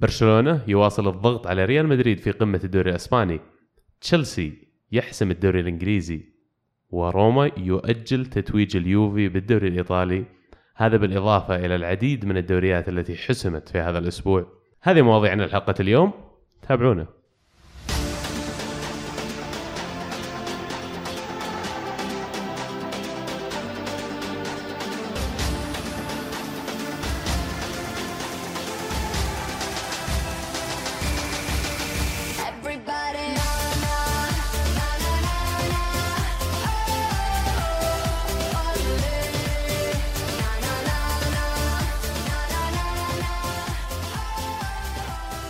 برشلونة يواصل الضغط على ريال مدريد في قمة الدوري الإسباني. تشيلسي يحسم الدوري الإنجليزي وروما يؤجل تتويج اليوفي بالدوري الإيطالي. هذا بالإضافة إلى العديد من الدوريات التي حسمت في هذا الأسبوع. هذه مواضيعنا لحلقة اليوم. تابعونا.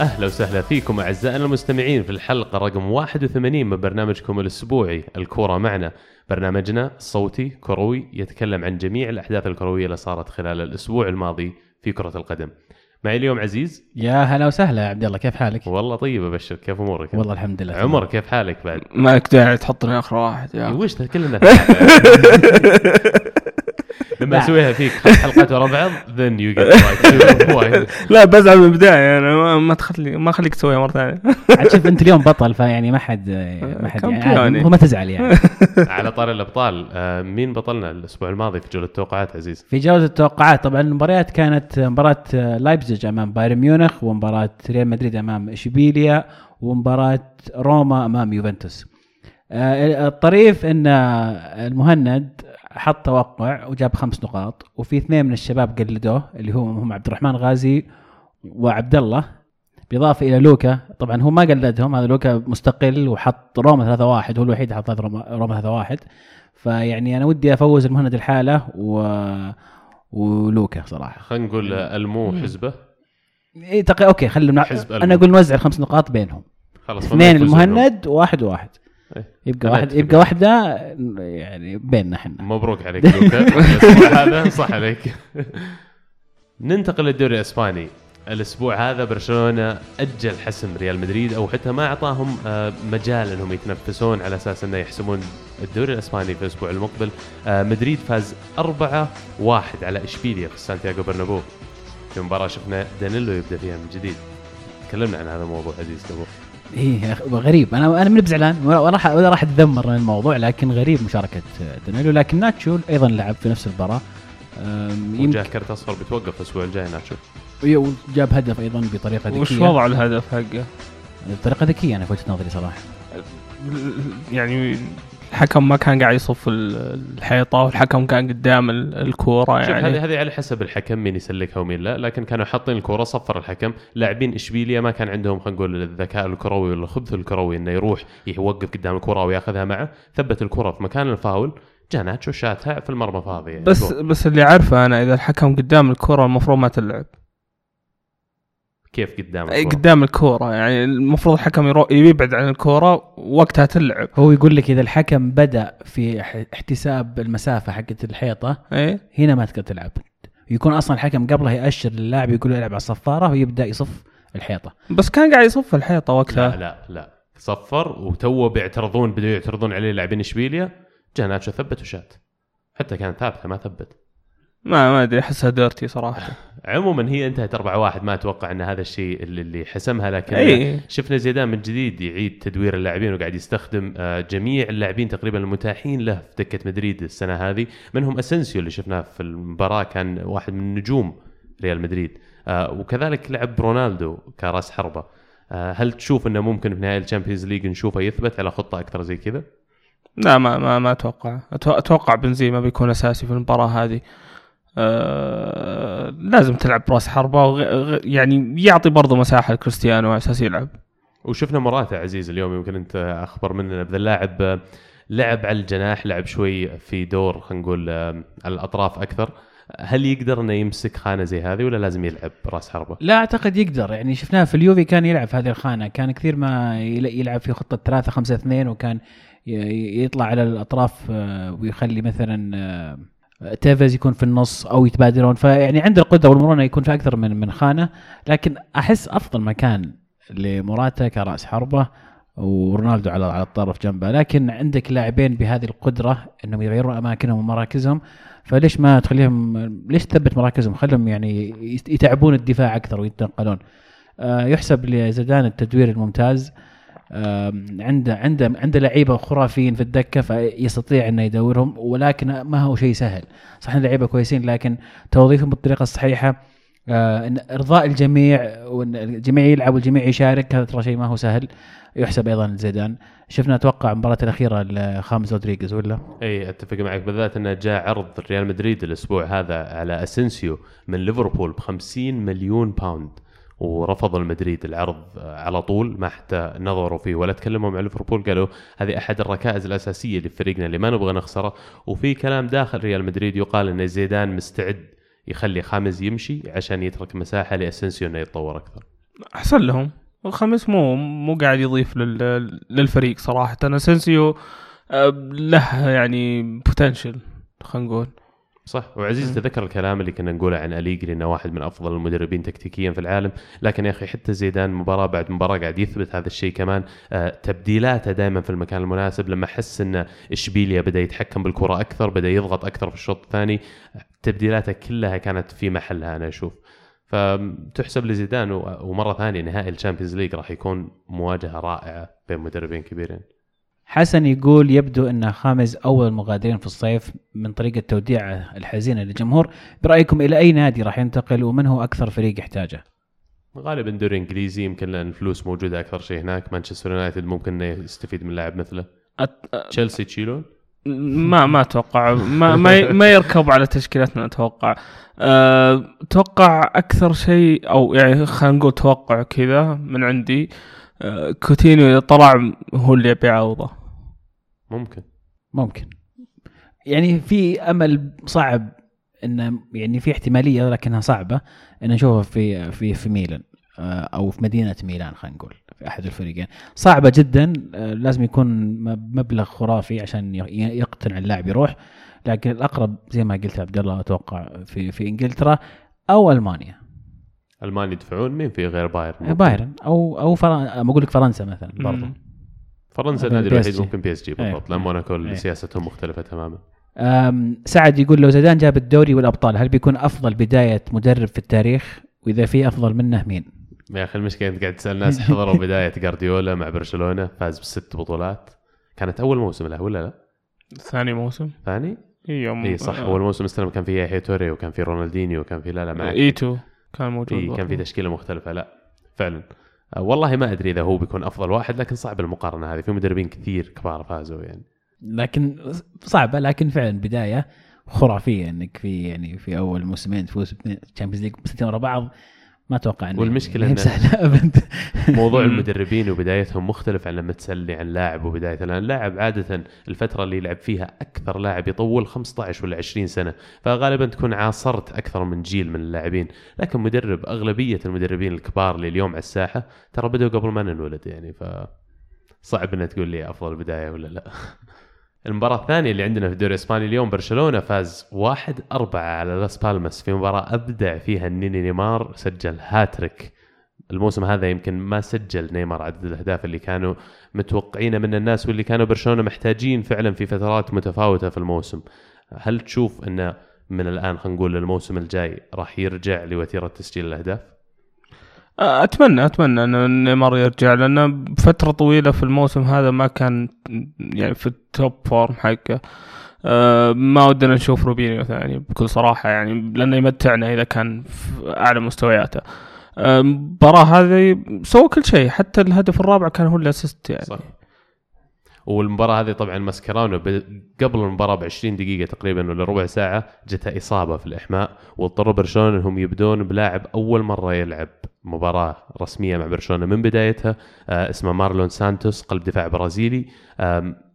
أهلا وسهلا فيكم أعزائنا المستمعين في الحلقة رقم 81 من برنامجكم الأسبوعي الكورة معنا. برنامجنا صوتي كروي يتكلم عن جميع الأحداث الكروية اللي صارت خلال الأسبوع الماضي في كرة القدم. معي اليوم عزيز. يا هلا وسهلا يا عبد الله كيف حالك؟ والله طيب ابشر كيف أمورك؟ والله الحمد لله. عمر كيف حالك بعد؟ مالك داعي تحطني آخر واحد يا. وش ذا كلنا لما. أسويها فيك خمس حلقات ورا بعض then you get right. وايد. لا بزعل من البداية أنا ما, ما تخلي ما خليك تسويها مرة ثانية. عاد شوف أنت اليوم بطل فيعني ما حد ما حد يعني هو ما تزعل يعني. على طار الأبطال آه، مين بطلنا الأسبوع الماضي في جولة التوقعات عزيز؟ في جولة التوقعات طبعا المباريات كانت مباراة لايبزيج أمام بايرن ميونخ ومباراة ريال مدريد أمام إشبيليا ومباراة روما أمام يوفنتوس. آه، الطريف إن المهند حط توقع وجاب خمس نقاط وفي اثنين من الشباب قلدوه اللي هم هم عبد الرحمن غازي وعبد الله. بالاضافه إلى لوكا طبعا هو ما قلدهم هذا لوكا مستقل وحط روما 3-1 هو الوحيد اللي حط روما روما 3-1 فيعني أنا ودي أفوز المهند الحالة و... ولوكا صراحة. خلينا نقول ألمو حزبه. إيه تق... أوكي خلينا حزب أنا. أقول نوزع الخمس نقاط بينهم. خلاص اثنين المهند وواحد وواحد إيه. يبقى أنا واحد. يبقى واحدة يعني بيننا إحنا. مبروك عليك. لوكا هذا صح عليك. ننتقل للدوري الإسباني. الأسبوع هذا برشلونة أجل حسم ريال مدريد أو حتى ما أعطاهم آه، مجال إنهم يتنفسون على أساس إنه يحسمون الدوري الإسباني في الأسبوع المقبل. آه، مدريد فاز 4 1 على إشبيليا في سانتياغو برنابو. في مباراة شفنا دانيلو يبدأ فيها من جديد. تكلمنا عن هذا الموضوع عزيز قبل إيه غريب. أنا أنا من بزعلان. ولا راح ولا راح أتذمر من الموضوع لكن غريب مشاركة دانيلو لكن ناتشو أيضا لعب في نفس المباراة. يمكن كرت أصفر بتوقف الأسبوع الجاي ناتشو. وجاب هدف أيضا بطريقة ذكية. وش وضع الهدف حقه؟ بطريقة ذكية أنا في وجهة نظري صراحة. يعني الحكم ما كان قاعد يصف ال- الحيطة والحكم كان قدام ال- الكورة شوف هذه يعني. هذه على حسب الحكم مين يسلكها ومين لا لكن كانوا حاطين الكره صفر الحكم. لاعبين اشبيليا ما كان عندهم خلينا نقول الذكاء الكروي ولا الخبث الكروي إنه يروح يوقف قدام الكره وياخذها معه. ثبت الكره في مكان الفاول جاء ناتشو شاتها في المرمى فاضيه يعني بس. بس اللي عارفه أنا إذا الحكم قدام الكورة المفروض ما تلعب. كيف قدام الكرة؟ قدام الكورة يعني المفروض الحكم يرو- يبعد عن الكورة وقتها تلعب. هو يقول لك إذا الحكم بدأ في ح- احتساب المسافة حقت الحيطة إي. هنا ما تقدر تلعب. يكون أصلا الحكم قبله يأشر للاعب يقول له العب على الصفارة ويبدأ يصف الحيطة. بس كان قاعد يصف الحيطة لا وقتها. لا لا صفر وتو بيعترضون بدوا يعترضون عليه لاعبين اشبيليا جاء ناتشو ثبت وشات. حتى كانت ثابته ما ثبت. ما ما أدري أحسها ديرتي صراحة. عموما هي انتهت 4 1 ما أتوقع إن هذا الشيء اللي, اللي حسمها لكن أي. شفنا زيدان من جديد يعيد تدوير اللاعبين وقاعد يستخدم آه، جميع اللاعبين تقريبا المتاحين له في دكة مدريد السنة هذه. منهم أسنسيو اللي شفناه في المباراة؟ كان واحد من نجوم ريال مدريد. آه، وكذلك لعب رونالدو كرأس حربة. آه، هل تشوف إنه ممكن في نهايه ال Champions League نشوفه يثبت على خطة أكثر زي كذا؟ لا ما ما ما أتوقع. أتوقع بنزيما بيكون أساسي في المباراة هذه. آه لازم تلعب براس حربة وغ... يعني يعطي برضه مساحة لكريستيانو على أساس يلعب وشفنا مرات عزيز اليوم يمكن أنت أخبر مننا بذا اللاعب لعب على الجناح لعب شوي في دور خلينا نقول آه، على الأطراف أكثر هل يقدر إنه يمسك خانة زي هذه ولا لازم يلعب راس حربة؟ لا أعتقد يقدر يعني شفناه في اليوفي كان يلعب في هذه الخانة كان كثير ما يل- يلعب في خطة 3 5 2 وكان يطلع على الأطراف آه، ويخلي مثلا تيفيز يكون في النص أو يتبادلون. فيعني عنده القدره والمرونة يكون في أكثر من من خانة. لكن أحس أفضل مكان لموراتا كرأس حربة ورونالدو على على الطرف جنبه. لكن عندك لاعبين بهذه القدرة إنهم يغيرون أماكنهم ومراكزهم. فليش ما تخليهم ليش تثبت مراكزهم؟ خلهم يعني يت- يتعبون الدفاع أكثر ويتنقلون. آه، يحسب لزيدان التدوير الممتاز. عنده عنده عنده لعيبة خرافيين في الدكة فيستطيع إنه يدورهم ولكن ما هو شيء سهل. صح إن لعيبة كويسين لكن توظيفهم بالطريقة الصحيحة آه، إن إرضاء الجميع وإن الجميع يلعب والجميع يشارك هذا ترى شيء ما هو سهل. يحسب أيضا لزيدان شفنا أتوقع المباراة الأخيرة لخامس رودريغيز ولا؟ إي أتفق معك. بالذات إنه جاء عرض ريال مدريد الأسبوع هذا على اسنسيو من ليفربول ب 50 مليون pound ورفض المدريد العرض على طول ما حتى نظروا فيه ولا تكلموا مع ليفربول قالوا هذه أحد الركائز الأساسية لفريقنا اللي ما نبغى نخسره. وفي كلام داخل ريال مدريد يقال إن زيدان مستعد يخلي خاميس يمشي عشان يترك مساحة لاسنسيو إنه يتطور أكثر. أحسن لهم. خاميس مو مو قاعد يضيف لل... للفريق صراحة. اسنسيو آه، له يعني potential خلينا نقول. صح. وعزيز. تذكر الكلام اللي كنا نقوله عن أليجري إنه واحد من أفضل المدربين تكتيكيا في العالم. لكن يا أخي حتى زيدان مباراة بعد مباراة قاعد يثبت هذا الشيء كمان آه تبديلاته دائما في المكان المناسب. لما حس إن إشبيليا بدأ يتحكم بالكرة أكثر بدأ يضغط أكثر في الشوط الثاني تبديلاته كلها كانت في محلها أنا أشوف. فتحسب لزيدان ومرة ثانية نهائي ال Champions League راح يكون مواجهة رائعة بين مدربين كبيرين. حسن يقول يبدو أن خامز أول المغادرين في الصيف من طريقه توديعه الحزينه للجمهور. برأيكم إلى أي نادي راح ينتقل ومن هو أكثر فريق يحتاجه؟ غالبا دوري إنجليزي يمكن لأن الفلوس موجودة أكثر شيء هناك. مانشستر يونايتد ممكن إنه يستفيد من لاعب مثله. أت... تشيلسي تشيلون؟ ما ما أتوقع. ما ما, ما يركب على تشكيلتنا أتوقع. أه، أتوقع أكثر شيء أو يعني خلينا نقول توقع كذا من عندي أه، كوتينيو إذا طلع هو اللي يبي يعوضه ممكن. ممكن. يعني في أمل صعب انه يعني في احتمالية لكنها صعبة إن نشوفه في في في ميلان آه، أو في مدينة ميلان خلينا نقول في أحد الفريقين. صعبة جدا آه، لازم يكون مبلغ خرافي عشان ي- يقتنع اللاعب يروح. لكن الأقرب زي ما قلت عبد الله أتوقع في في إنجلترا أو ألمانيا. ألمانيا يدفعون؟ مين في غير بايرن. بايرن أو أو فرن... بقول لك فرنسا مثلا برضو. مم. فرنسا النادي الوحيد. ممكن بي إس جي بالضبط إيه. لأن موناكو إيه. سياستهم مختلفة تماما سعد يقول لو زيدان جاب الدوري والأبطال هل بيكون أفضل بداية مدرب في التاريخ وإذا في أفضل منه مين؟ يا أخي المشكلة أنت قاعد تسأل ناس حضروا بداية جارديولا مع برشلونة فاز بست بطولات كانت أول موسم له ولا لا؟ ثاني موسم ثاني؟ يوم إي صح أول موسم استلم كان فيه يايا توري وكان فيه رونالدينيو وكان فيه لا لا معك ايتو كان موجود إي كان. في تشكيلة مختلفة لا فعلا آه، والله ما أدري إذا هو بيكون أفضل واحد لكن صعب المقارنة هذه. في مدربين كثير كبار فازوا يعني. لكن صعبة لكن فعلا بداية خرافية إنك في يعني في أول موسمين تفوز بال Champions League سنتين ورا بعض. ما أتوقع إنه والمشكلة يعني سهله أبد. موضوع. المدربين وبدايتهم مختلف عن لما تسالني عن لاعب وبدايته لأن اللاعب عادة الفترة اللي يلعب فيها أكثر لاعب يطول 15 ولا 20 سنة فغالبا تكون عاصرت أكثر من جيل من اللاعبين. لكن مدرب أغلبية المدربين الكبار اللي اليوم على الساحة ترى بدأوا قبل ما ننولد يعني ف صعب انك تقول لي أفضل بداية ولا لا. المباراة الثانية اللي عندنا في الدوري الإسباني اليوم برشلونة فاز 1 4 على لاس بالماس في مباراة أبدع فيها النيني نيمار سجل هاتريك الموسم هذا يمكن ما سجل نيمار عدد الأهداف اللي كانوا متوقعينه من الناس واللي كانوا برشلونة محتاجين فعلا في فترات متفاوتة في الموسم. هل تشوف إنه من الآن خلينا نقول الموسم الجاي راح يرجع لوتيرة تسجيل الأهداف؟ أتمنى أتمنى إن نيمار يرجع لأنه بفتره طويلة في الموسم هذا ما كان يعني في ال top form حقه. أه ما ودنا نشوف روبينيو ثاني بكل صراحة يعني لأنه يمتعنا إذا كان في أعلى مستوياته. أه، المباراه هذه سوى كل شيء حتى الهدف الرابع كان هو ال assist يعني. صح. والمباراة هذه طبعا ماسكرانو قبل المباراة ب 20 دقيقة تقريبا ولا ربع ساعة جته إصابة في الإحماء واضطروا برشلونة إنهم يبدون بلاعب أول مرة يلعب مباراة رسمية مع برشلونة من بدايتها آه اسمه مارلون سانتوس قلب دفاع برازيلي.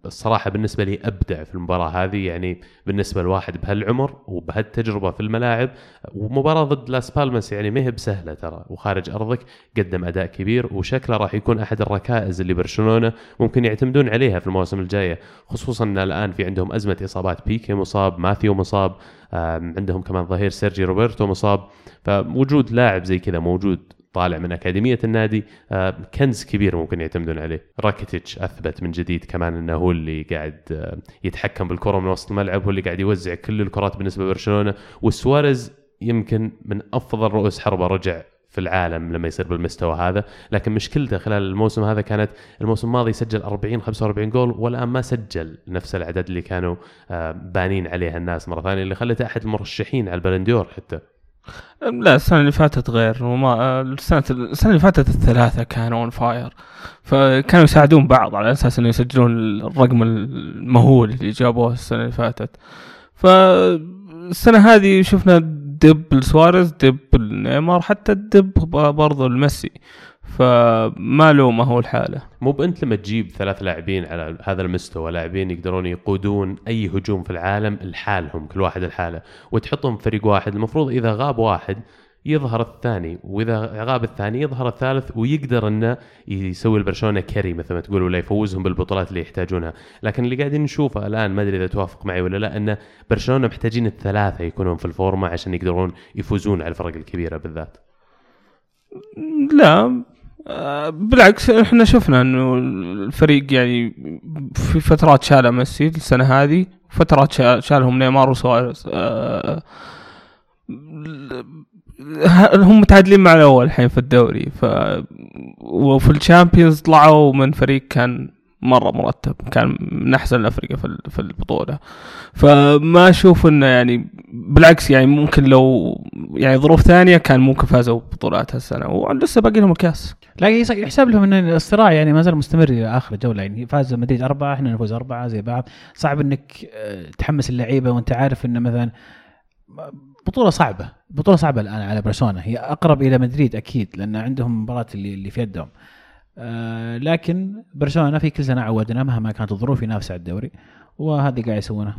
آم، الصراحة بالنسبة لي أبدع في المباراة هذه يعني بالنسبة لواحد بهالعمر وبهالتجربة في الملاعب ومباراة ضد لاس بالماس يعني ما هي بسهلة ترى وخارج أرضك قدم أداء كبير وشكله راح يكون أحد الركائز اللي برشلونة ممكن يعتمدون عليها في المواسم الجاية خصوصا إن الآن في عندهم أزمة إصابات بيكي مصاب ماتيو مصاب عندهم كمان ظهير سيرجي روبرتو مصاب فوجود لاعب زي كذا موجود طالع من أكاديمية النادي. آم، كنز كبير ممكن يعتمدون عليه. راكيتيتش أثبت من جديد كمان إنه هو اللي قاعد آم، يتحكم بالكرة من وسط الملعب هو اللي قاعد يوزع كل الكرات بالنسبة لبرشلونة. وسواريز يمكن من أفضل رؤوس حربة رجع في العالم لما يصير بالمستوى هذا. لكن مشكلته خلال الموسم هذا كانت الموسم الماضي سجل 40 45 جول والآن ما سجل نفس العدد اللي كانوا آه، بانين عليها الناس مرة ثانية اللي خلته أحد المرشحين على البالون دور حتى. لا السنة اللي فاتت غير وما السنة السنة اللي فاتت الثلاثة كانوا on fire فكانوا يساعدون بعض على أساس إنه يسجلون الرقم المهول اللي جابوه السنة اللي فاتت. فالسنة هذه شفنا دب لسواريز دب لنيمار حتى الدب برضو الميسي فما لومه هو الحالة. مو بأنت لما تجيب ثلاث لاعبين على هذا المستوى لاعبين يقدرون يقودون أي هجوم في العالم لحالهم كل واحد لحاله وتحطهم في فريق واحد. المفروض إذا غاب واحد يظهر الثاني وإذا غاب الثاني يظهر الثالث ويقدر إنه يسوي البرشلونة كري مثل ما تقول ولا يفوزهم بالبطولات اللي يحتاجونها، لكن اللي قاعدين نشوفه الآن ما أدري إذا توافق معي ولا لا إن برشلونة محتاجين الثلاثة يكونون في الفورمة عشان يقدرون يفوزون على الفرق الكبيرة بالذات. لا بالعكس إحنا شفنا إنه الفريق يعني في فترات شاله ميسي السنة هذه فترات شا- شالهم نيمار وسواريز. آه، هم متعادلين مع الأول الحين في الدوري ف وفي الشامبيونز طلعوا من فريق كان مرة مرتب كان من أحسن الأفريقيا في في البطولة. فما أشوف إنه يعني بالعكس يعني ممكن لو يعني ظروف ثانية كان ممكن فازوا ببطولات هالسنة. ولسه باقي لهم الكاس. لا يحسب لهم إن الصراع يعني ما زال مستمر إلى آخر جوله يعني فاز مدريد أربعة إحنا نفوز أربعة زي بعض. صعب إنك آه، تحمس اللعيبة وأنت عارف إنه مثلا بطولة صعبة بطولة صعبة الآن على برشلونة. هي أقرب إلى مدريد أكيد لأن عندهم مباراة اللي في يدهم. آه لكن برشلونة في كل سنة عودنا مهما كانت الظروف ينافس على الدوري وهذه قاعد يسوونه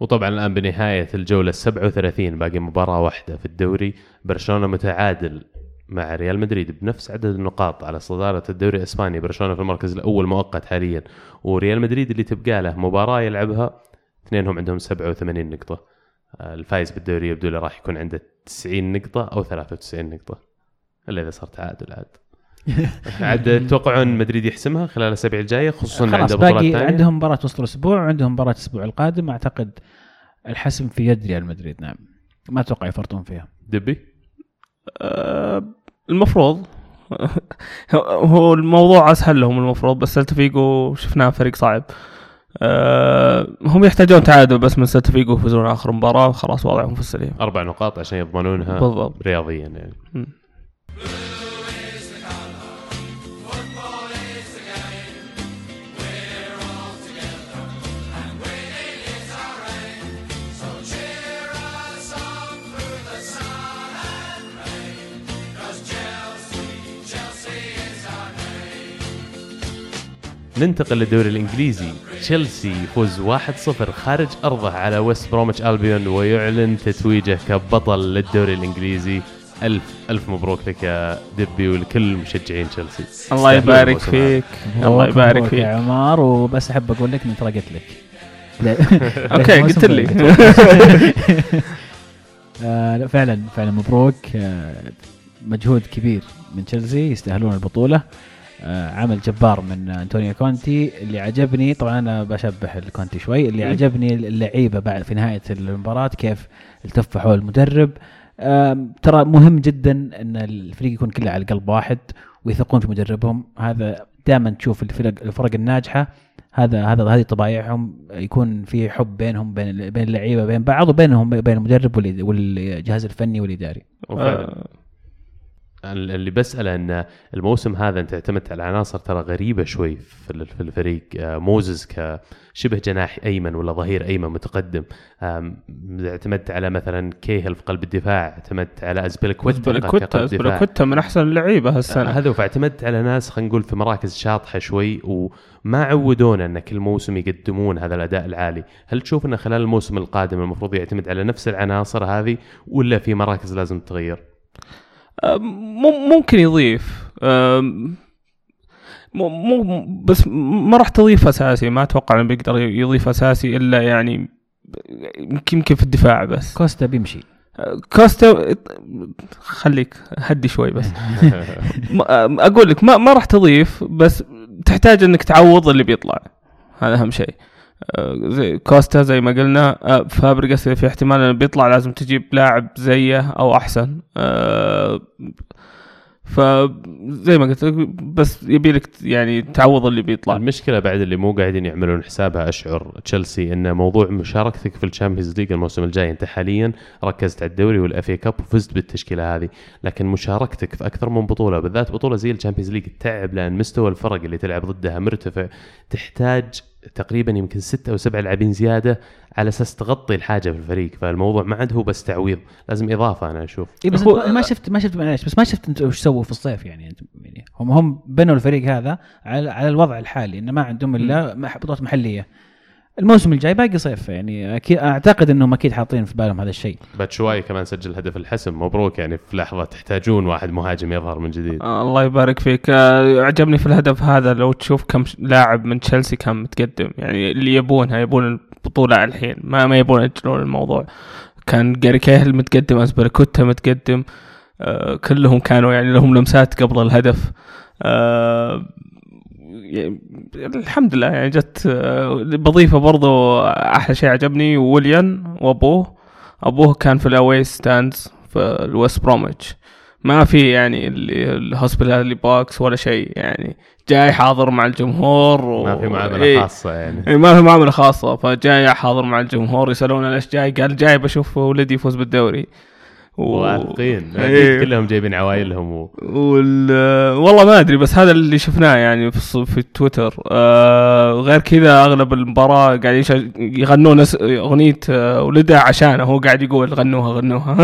وطبعا الآن بنهاية الجولة 37 باقي مباراة واحدة في الدوري. برشلونة متعادل مع ريال مدريد بنفس عدد النقاط على صدارة الدوري الإسباني. برشلونة في المركز الأول مؤقت حاليا وريال مدريد اللي تبقى له مباراة يلعبها اثنينهم عندهم 87 نقطة. آه، الفايز بالدوري يبدو له راح يكون عنده 90 نقطة أو 93 نقطة. إلا إذا صار تعادل عاد. عاد تتوقعون مدريد يحسمها خلال الأسابيع الجاية خصوصا خلاص عنده بطولات باقي ثانية عندهم مباراة وسط الأسبوع وعندهم مباراة الأسبوع القادم. أعتقد الحسم في يد ريال مدريد نعم. ما أتوقع يفرطون فيها. دبي؟ آه، المفروض. هو الموضوع أسهل لهم المفروض بس سيلتا فيجو شفناه فريق صعب. آه، هم يحتاجون تعادل بس من سيلتا فيجو يفوزون آخر مباراة وخلاص وضعهم في السليم. أربع نقاط عشان يضمنونها بالضبط. رياضيا يعني. مم. ننتقل للدوري الإنجليزي. تشيلسي يفوز 1-0 خارج أرضه على ويست بروميتش ألبيون ويعلن تتويجه كبطل للدوري الإنجليزي. ألف ألف مبروك لك يا دبي ولكل مشجعين تشيلسي. الله يبارك. فيك. الله يبارك فيك. يا عمار. وبس أحب أقول لك اني ترى قلت لك okay قلت لي. آه لا فعلا فعلا مبروك. آه مجهود كبير من تشيلسي يستاهلون البطولة. عمل جبار من أنطونيو كونتي. اللي عجبني طبعا أنا بشبه الكونتي شوي. اللي. عجبني اللعيبة بعد في نهاية المباراة كيف التفوا حول المدرب ترى مهم جدا إن الفريق يكون كله على قلب واحد ويثقون في مدربهم. هذا دائما تشوف الفرق الفرق الناجحة. هذا هذا هذه طبايعهم. يكون في حب بينهم بين بين اللعيبة بين بعض وبينهم بين المدرب والجهاز الفني والإداري. وفعلا. آه، اللي بسأله إن الموسم هذا أنت اعتمدت على عناصر ترى غريبة شوي في ال- في الفريق آه، موزز كشبه جناح أيمن ولا ظهير أيمن متقدم اعتمدت على مثلا كيهل في قلب الدفاع اعتمدت على كقلب دفاع. اسبلكويتا من أحسن اللعيبة آه، هالسنه هذا فاعتمدت على ناس خلينا نقول في مراكز شاطحة شوي وما عودونا إن كل موسم يقدمون هذا الأداء العالي، هل تشوف انه خلال الموسم القادم المفروض يعتمد على نفس العناصر هذه ولا في مراكز لازم تتغير؟ مم- ممكن يضيف. مو مو بس ما راح تضيف أساسي ما أتوقع إنه بيقدر يضيف أساسي إلا يعني يمكن في الدفاع بس. كوستا بيمشي. كوستا خليك هدي شوي بس. أقول لك ما ما راح تضيف بس تحتاج إنك تعوض اللي بيطلع. هذا أهم شيء. زي كوستا زي ما قلنا آه، فابريجاس في احتمال إنه بيطلع لازم تجيب لاعب زيه أو أحسن. آه، فزي ما قلت لك بس يبي لك يعني تعوض اللي بيطلع. المشكلة بعد اللي مو قاعدين يعملون حسابها أشعر تشيلسي ان موضوع مشاركتك في ال Champions League الموسم الجاي. أنت حاليا ركزت على الدوري وال FA Cup وفزت بالتشكيلة هذه لكن مشاركتك في أكثر من بطولة بالذات بطولة زي ال Champions League تعب لأن مستوى الفرق اللي تلعب ضدها مرتفع تحتاج تقريبا يمكن ستة أو سبعة لاعبين زيادة على أساس تغطي الحاجة في الفريق فالموضوع ما عاد هو بس تعويض لازم إضافة أنا أشوف. اي بس هو- ما شفت ما شفت معلش بس ما شفت أنت وش سووا في الصيف يعني أنت- يعني هم هم بنوا الفريق هذا على على الوضع الحالي إنه ما عندهم إلا بطولات محلية. الموسم الجاي باقي صيف يعني أكيد أعتقد إنهم أكيد حاطين في بالهم هذا الشيء. باتشواي كمان سجل هدف الحسم مبروك يعني في لحظة تحتاجون واحد مهاجم يظهر من جديد. آه، الله يبارك فيك. آه، عجبني في الهدف هذا لو تشوف كم لاعب من تشيلسي كان متقدم يعني اللي يبونها يبون البطولة الحين ما ما يبون يأجلون الموضوع. كان جاري كيهيل متقدم أزبليكويتا متقدم آه كلهم كانوا يعني لهم لمسات قبل الهدف. آه الحمد لله يعني جت آه بضيفة برضو أحلى شيء عجبني ويليان وأبوه أبوه كان في ال away stands في الويست بروميتش ما في يعني ال hospitality box ولا شيء يعني جاي حاضر مع الجمهور و... ما في معاملة إيه. خاصة يعني إيه ما في معاملة خاصة فجاي حاضر مع الجمهور يسألونه ليش جاي قال جاي بشوف ولدي يفوز بالدوري. واثقين. أكيد كلهم جايبين عوائلهم و... وال... والله ما أدري بس هذا اللي شفناه يعني في, الص- في تويتر. آه غير كذا أغلب المباراة قاعد يش... يغنون أس- أغنية آه ولده عشانه هو قاعد يقول غنوها غنوها.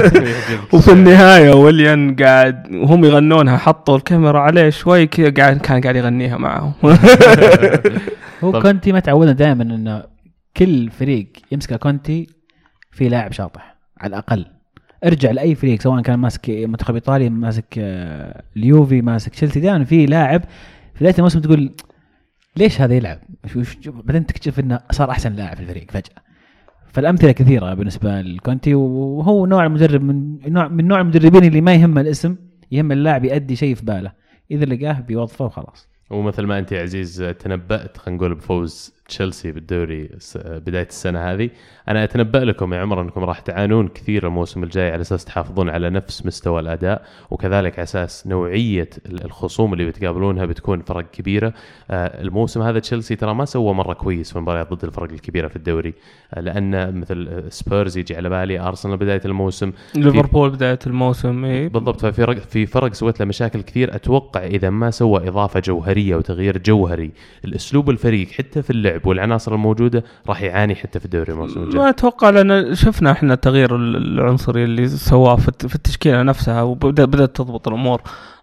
وفي النهاية ويليان قاعد وهم يغنونها حطوا الكاميرا عليه شوي كذا قاعد كان قاعد يغنيها معهم. هو كونتي ما تعودنا دائما إنه كل فريق يمسك كونتي في لاعب شاطح على الأقل. ارجع لأي فريق سواء كان ماسك منتخب إيطاليا ماسك آه، اليوفي ماسك تشيلسي دائما في لاعب في بداية الموسم تقول ليش هذا يلعب؟ بعدين تكتشف إنه صار أحسن لاعب في الفريق فجأة. فالأمثلة كثيرة بالنسبة لكونتي وهو نوع مدرب من نوع من نوع المدربين اللي ما يهم الاسم يهم اللاعب يؤدي شيء في باله إذا لقاه بيوظفه وخلاص. ومثل ما أنت يا عزيز تنبأت خلينا نقول بفوز تشيلسي بالدوري بداية السنة هذه. أنا أتنبأ لكم يا عمر أنكم راح تعانون كثير الموسم الجاي على أساس تحافظون على نفس مستوى الأداء وكذلك على أساس نوعية ال- الخصوم اللي بتقابلونها بتكون فرق كبيرة. آه، الموسم هذا تشيلسي ترى ما سوى مرة كويس في المباريات ضد الفرق الكبيرة في الدوري. آه، لأن مثل سبيرز يجي على بالي أرسنال بداية الموسم. ليفربول بداية الموسم إيه. بالضبط. ففي فرق في فرق سوت له مشاكل كثير. أتوقع إذا ما سوى إضافة جوهرية وتغيير جوهري الاسلوب الفريق حتى في اللعب والعناصر الموجودة راح يعاني حتى في الدوري الموسم ما الجاي أتوقع لأن شفنا إحنا التغيير ال- العنصري اللي سواه في الت- في التشكيلة نفسها وبدات بدأت تضبط الأمور.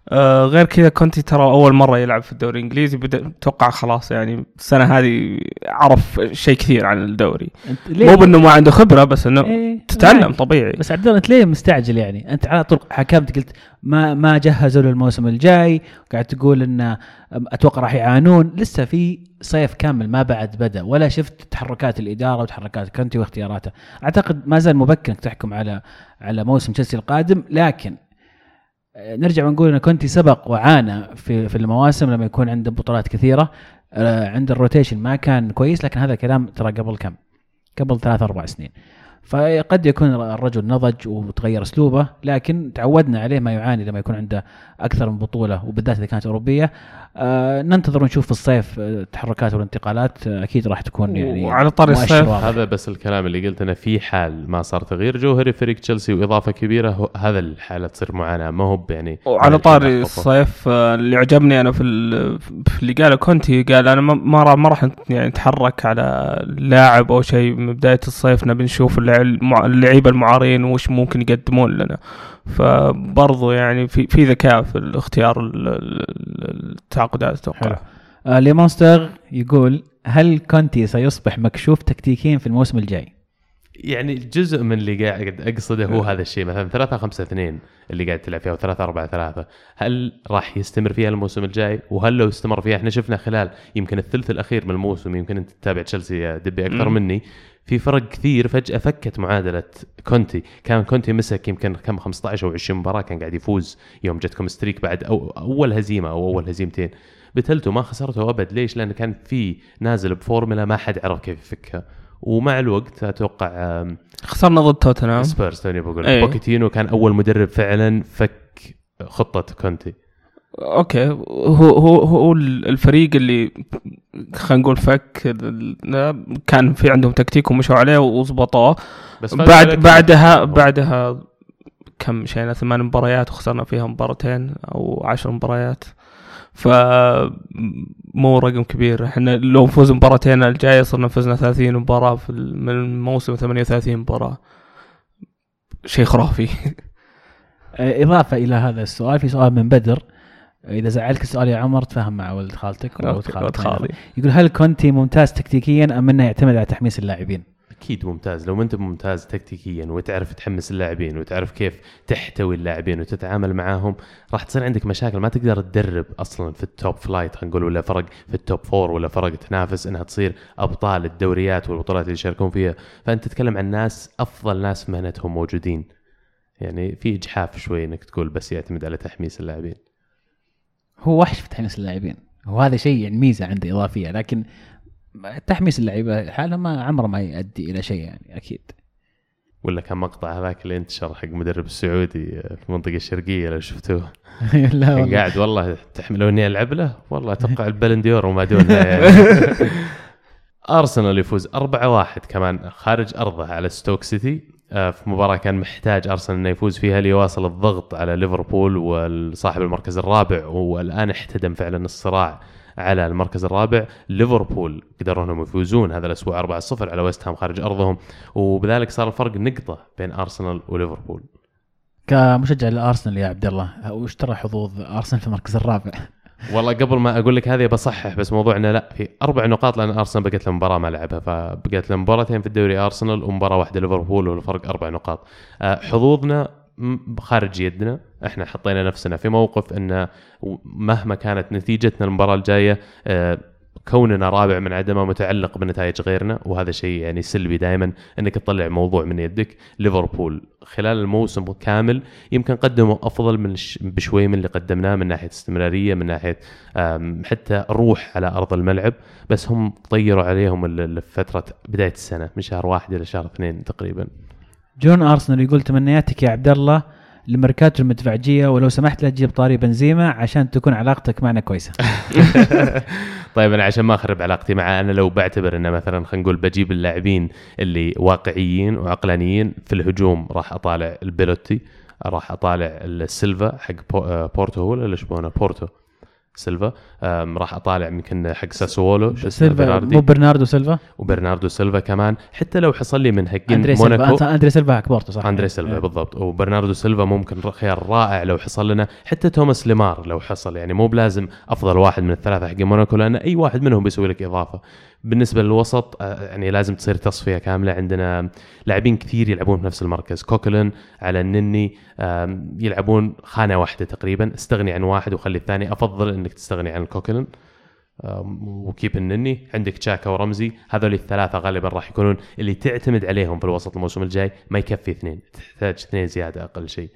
آه غير كذا كونتي ترى أول مرة يلعب في الدوري الإنجليزي بدا أتوقع خلاص يعني السنة هذه عرف شيء كثير عن الدوري. مو بأنه ما عنده خبرة بس إنه إيه، تتعلم معك. طبيعي. بس عبد الله أنت ليه مستعجل يعني؟ أنت على طول حكمت قلت ما ما جهزوا له الموسم الجاي، قاعد تقول إنه أتوقع راح يعانون، لسه في صيف كامل ما بعد بدأ ولا شفت تحركات الإدارة وتحركات كونتي واختياراته، أعتقد ما زال مبكر انك تحكم على على موسم تشيلسي القادم، لكن نرجع ونقول إن كونتي سبق وعانى في في المواسم لما يكون عنده بطولات كثيرة آه، عند ال rotation ما كان كويس لكن هذا الكلام ترى قبل كم؟ قبل ثلاث أربع سنين. فقد يكون الرجل نضج وتغير أسلوبه لكن تعودنا عليه ما يعاني لما يكون عنده أكثر من بطولة وبالذات إذا كانت أوروبية آه ننتظر ونشوف في الصيف آه، التحركات والانتقالات آه أكيد راح تكون يعني وعلى طاري الصيف. واضح. هذا بس الكلام اللي قلت أنا في حال ما صار تغيير جوهري فريق تشيلسي وإضافة كبيرة هو هذا الحالة تصير معاناة. ما هو يعني وعلى ما طاري الصيف اللي عجبني أنا في, ال- في اللي قاله كونتي قال أنا ما ما راح ما راح يعني نتحرك على لاعب أو شيء. من بداية الصيف نبي نشوف اللعيبة المعارين وش ممكن يقدمون لنا. فبرضو يعني في في ذكاء في الاختيار ال- ال- التعاقدات. أتوقع آه ليمونستر يقول هل كونتي سيصبح مكشوف تكتيكيا في الموسم الجاي؟ يعني جزء من اللي قاعد أقصده هو هذا الشيء مثلا 3 5 2 اللي قاعد تلعب فيها و3 4 3 هل راح يستمر فيها الموسم الجاي وهل لو استمر فيها إحنا شفنا خلال يمكن الثلث الأخير من الموسم يمكن أنت تتابع تشيلسي يا دبي أكثر. مني في فرق كثير. فجأة فكت معادلة كونتي. كان كونتي مسك يمكن كم 15 أو 20 مباراة كان قاعد يفوز يوم جتكم streak بعد أو أول هزيمة أو أول هزيمتين. بتلتوا ما خسرتوا أبد. ليش؟ لأن كان في نازل بفورمولا ما حد عرف كيف يفكها. ومع الوقت أتوقع خسرنا ضد توتنهام. سبيرز توني بقول إيه. بوكيتينو كان أول مدرب فعلا فك خطة كونتي. okay. هو هو هو الفريق اللي خلينا نقول فك كان في عندهم تكتيك ومشوا عليه وظبطوه بس بعد بعدها بعدها كم مشينا ثمان مباريات وخسرنا فيها مباراتين أو عشر مباريات. ف مو رقم كبير. إحنا لو نفوز مباراتين الجاية صرنا فزنا 30 مباراة في من الموسم 38 مباراة. شيء خرافي. إضافة إلى هذا السؤال في سؤال من بدر. إذا زعلك السؤال يا عمر تفهم مع ولد خالتك وولد okay، خالك ولد خالي. يقول هل كونتي ممتاز تكتيكيا أم أنه يعتمد على تحميس اللاعبين؟ أكيد ممتاز. لو ما أنت ممتاز تكتيكيا وتعرف تحمس اللاعبين وتعرف كيف تحتوي اللاعبين وتتعامل معاهم راح تصير عندك مشاكل. ما تقدر تدرب أصلا في ال top flight خلينا نقول ولا فرق في ال top four ولا فرق تنافس إنها تصير أبطال الدوريات والبطولات اللي يشاركون فيها. فأنت تتكلم عن ناس أفضل ناس في مهنتهم موجودين. يعني في إجحاف شوي إنك تقول بس يعتمد على تحميس اللاعبين. هو وحش في تحميس اللاعبين. وهذا شيء يعني ميزة عنده إضافية لكن تحميس اللعيبة حالها ما عمره ما يؤدي إلى شيء يعني أكيد. ولا كان مقطع هذاك اللي انتشر حق مدرب السعودي في المنطقة الشرقية لو شفتوه. لا والله. قاعد والله تحملوني ألعب له؟ والله أتوقع ال Ballon d'Or وما دونها يعني. أرسنال يفوز 4-1 كمان خارج أرضه على ستوك سيتي. في مباراة كان محتاج أرسنال إنه يفوز فيها ليواصل الضغط على ليفربول وصاحب المركز الرابع والآن احتدم فعلا الصراع على المركز الرابع. ليفربول قدروا إنهم يفوزون هذا الأسبوع 4-0 على ويست هام خارج أرضهم. وبذلك صار الفرق نقطة بين أرسنال وليفربول. كمشجع لأرسنال يا عبد الله وش ترى حظوظ أرسنال في المركز الرابع؟ والله قبل ما أقول لك هذه بصحح بس موضوعنا لا في أربع نقاط لأن أرسنال بقت له مباراة ما لعبها فبقت له مباراتين في الدوري أرسنال ومباراة واحدة ليفربول والفرق أربع نقاط. آه، حظوظنا خارج يدنا إحنا حطينا نفسنا في موقف ان مهما كانت نتيجتنا المباراة الجاية آه، كوننا رابع من عدمه متعلق بنتائج غيرنا وهذا شيء يعني سلبي دائما إنك تطلع موضوع من يدك. ليفربول خلال الموسم كامل يمكن قدموا أفضل من بشوي من اللي قدمناه من ناحية استمرارية من ناحية حتى روح على أرض الملعب. بس هم طيروا عليهم فترة بداية السنة من شهر واحد إلى شهر اثنين تقريبا. جون أرسنال يقول تمنياتك يا عبد الله لميركاتو المدفعجيه ولو سمحت لا تجيب طاري بنزيما عشان تكون علاقتك معنا كويسة. طيب أنا عشان ما أخرب علاقتي معه أنا لو بعتبر انه مثلا خلينا نقول بجيب اللاعبين اللي واقعيين وعقلانيين في الهجوم راح أطالع البيلوتي راح أطالع السيلفا حق آه، بورتو هو ولا لشبونة؟ بورتو. سيلفا. راح أطالع يمكن حق ساسوولو شو اسمه مو برناردو سيلفا؟ وبرناردو سيلفا كمان. حتى لو حصل لي من حقين أندري موناكو. سيلفا أندري سيلفا حق بورتو صح؟ أندري سيلفا إيه. بالضبط. وبرناردو سيلفا ممكن خيار رائع لو حصل لنا. حتى توماس ليمار لو حصل يعني مو بلازم أفضل واحد من الثلاثة حق موناكو لأن أي واحد منهم بيسوي لك إضافة. بالنسبة للوسط آه، يعني لازم تصير تصفية كاملة. عندنا لاعبين كثير يلعبون في نفس المركز. كوكلن على النني يلعبون خانة واحدة تقريبا. استغني عن واحد وخلي الثاني. أفضل إنك تستغني عن الكوكلن آم، و keep النني. عندك تشاكا ورمزي. هذول الثلاثة غالبا راح يكونون اللي تعتمد عليهم في الوسط الموسم الجاي. ما يكفي اثنين. تحتاج اثنين زيادة أقل شيء.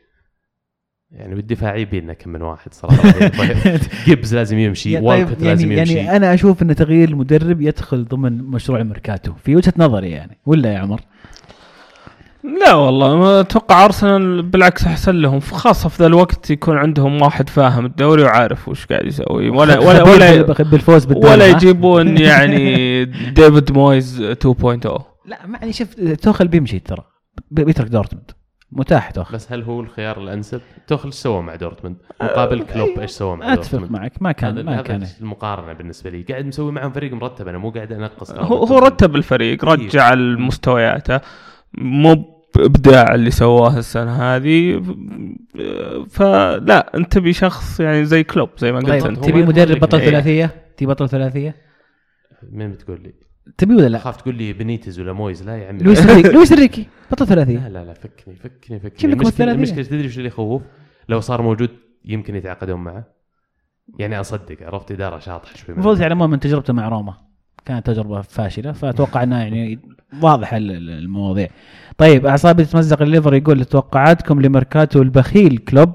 يعني بالدفاع يبي لنا كم من واحد صراحة. جيبز لازم يمشي. والكوت طيب لازم يعني, يمشي. يعني أنا أشوف إن تغيير المدرب يدخل ضمن مشروع الميركاتو في وجهة نظري يعني. ولا يا عمر؟ لا والله ما أتوقع أرسنال بالعكس أحسن لهم خاصة في ذا الوقت يكون عندهم واحد فاهم الدوري وعارف وش قاعد يسوي ولا ولا ولا بالفوز بالدوري ولا؟ يجيبون يعني ديفيد مويز 2.0 لا يعني شوف توخل بيمشي ترى بي- بيترك دورتموند متاح توخل بس هل هو الخيار الأنسب؟ توخل إيش سوى مع دورتموند؟ مقابل كلوب إيش سوى مع أتفق دورتموند؟ معك ما كان ما كان المقارنة بالنسبة لي قاعد مسوي معهم فريق مرتب أنا مو قاعد أنقص هو هو رتب الفريق رجع مستوياته مو بإبداع اللي سواه السنة هذه فلا أنت تبي شخص يعني زي كلوب زي ما قلت طيب أنت تبي مدرب بطل إيه. ثلاثية؟ تبي بطل ثلاثية؟ مين بتقول لي؟ تبي ولا لا؟ خاف تقول لي بنيتز ولا مويز لا يا عمي لويس إنريكي لويس إنريكي بطل ثلاثية لا لا لا فكني فكني فكني المشكلة. المشكلة تدري وش اللي يخوف؟ لو صار موجود يمكن يتعاقدون معه يعني أصدق عرفت إدارة شاطحة شوي المفروض يعلمون من تجربته مع روما كانت تجربة فاشلة فأتوقع إنها يعني واضح ال- ال- المواضيع. طيب أعصابي تتمزق الليفر يقول توقعاتكم لميركاتو البخيل كلوب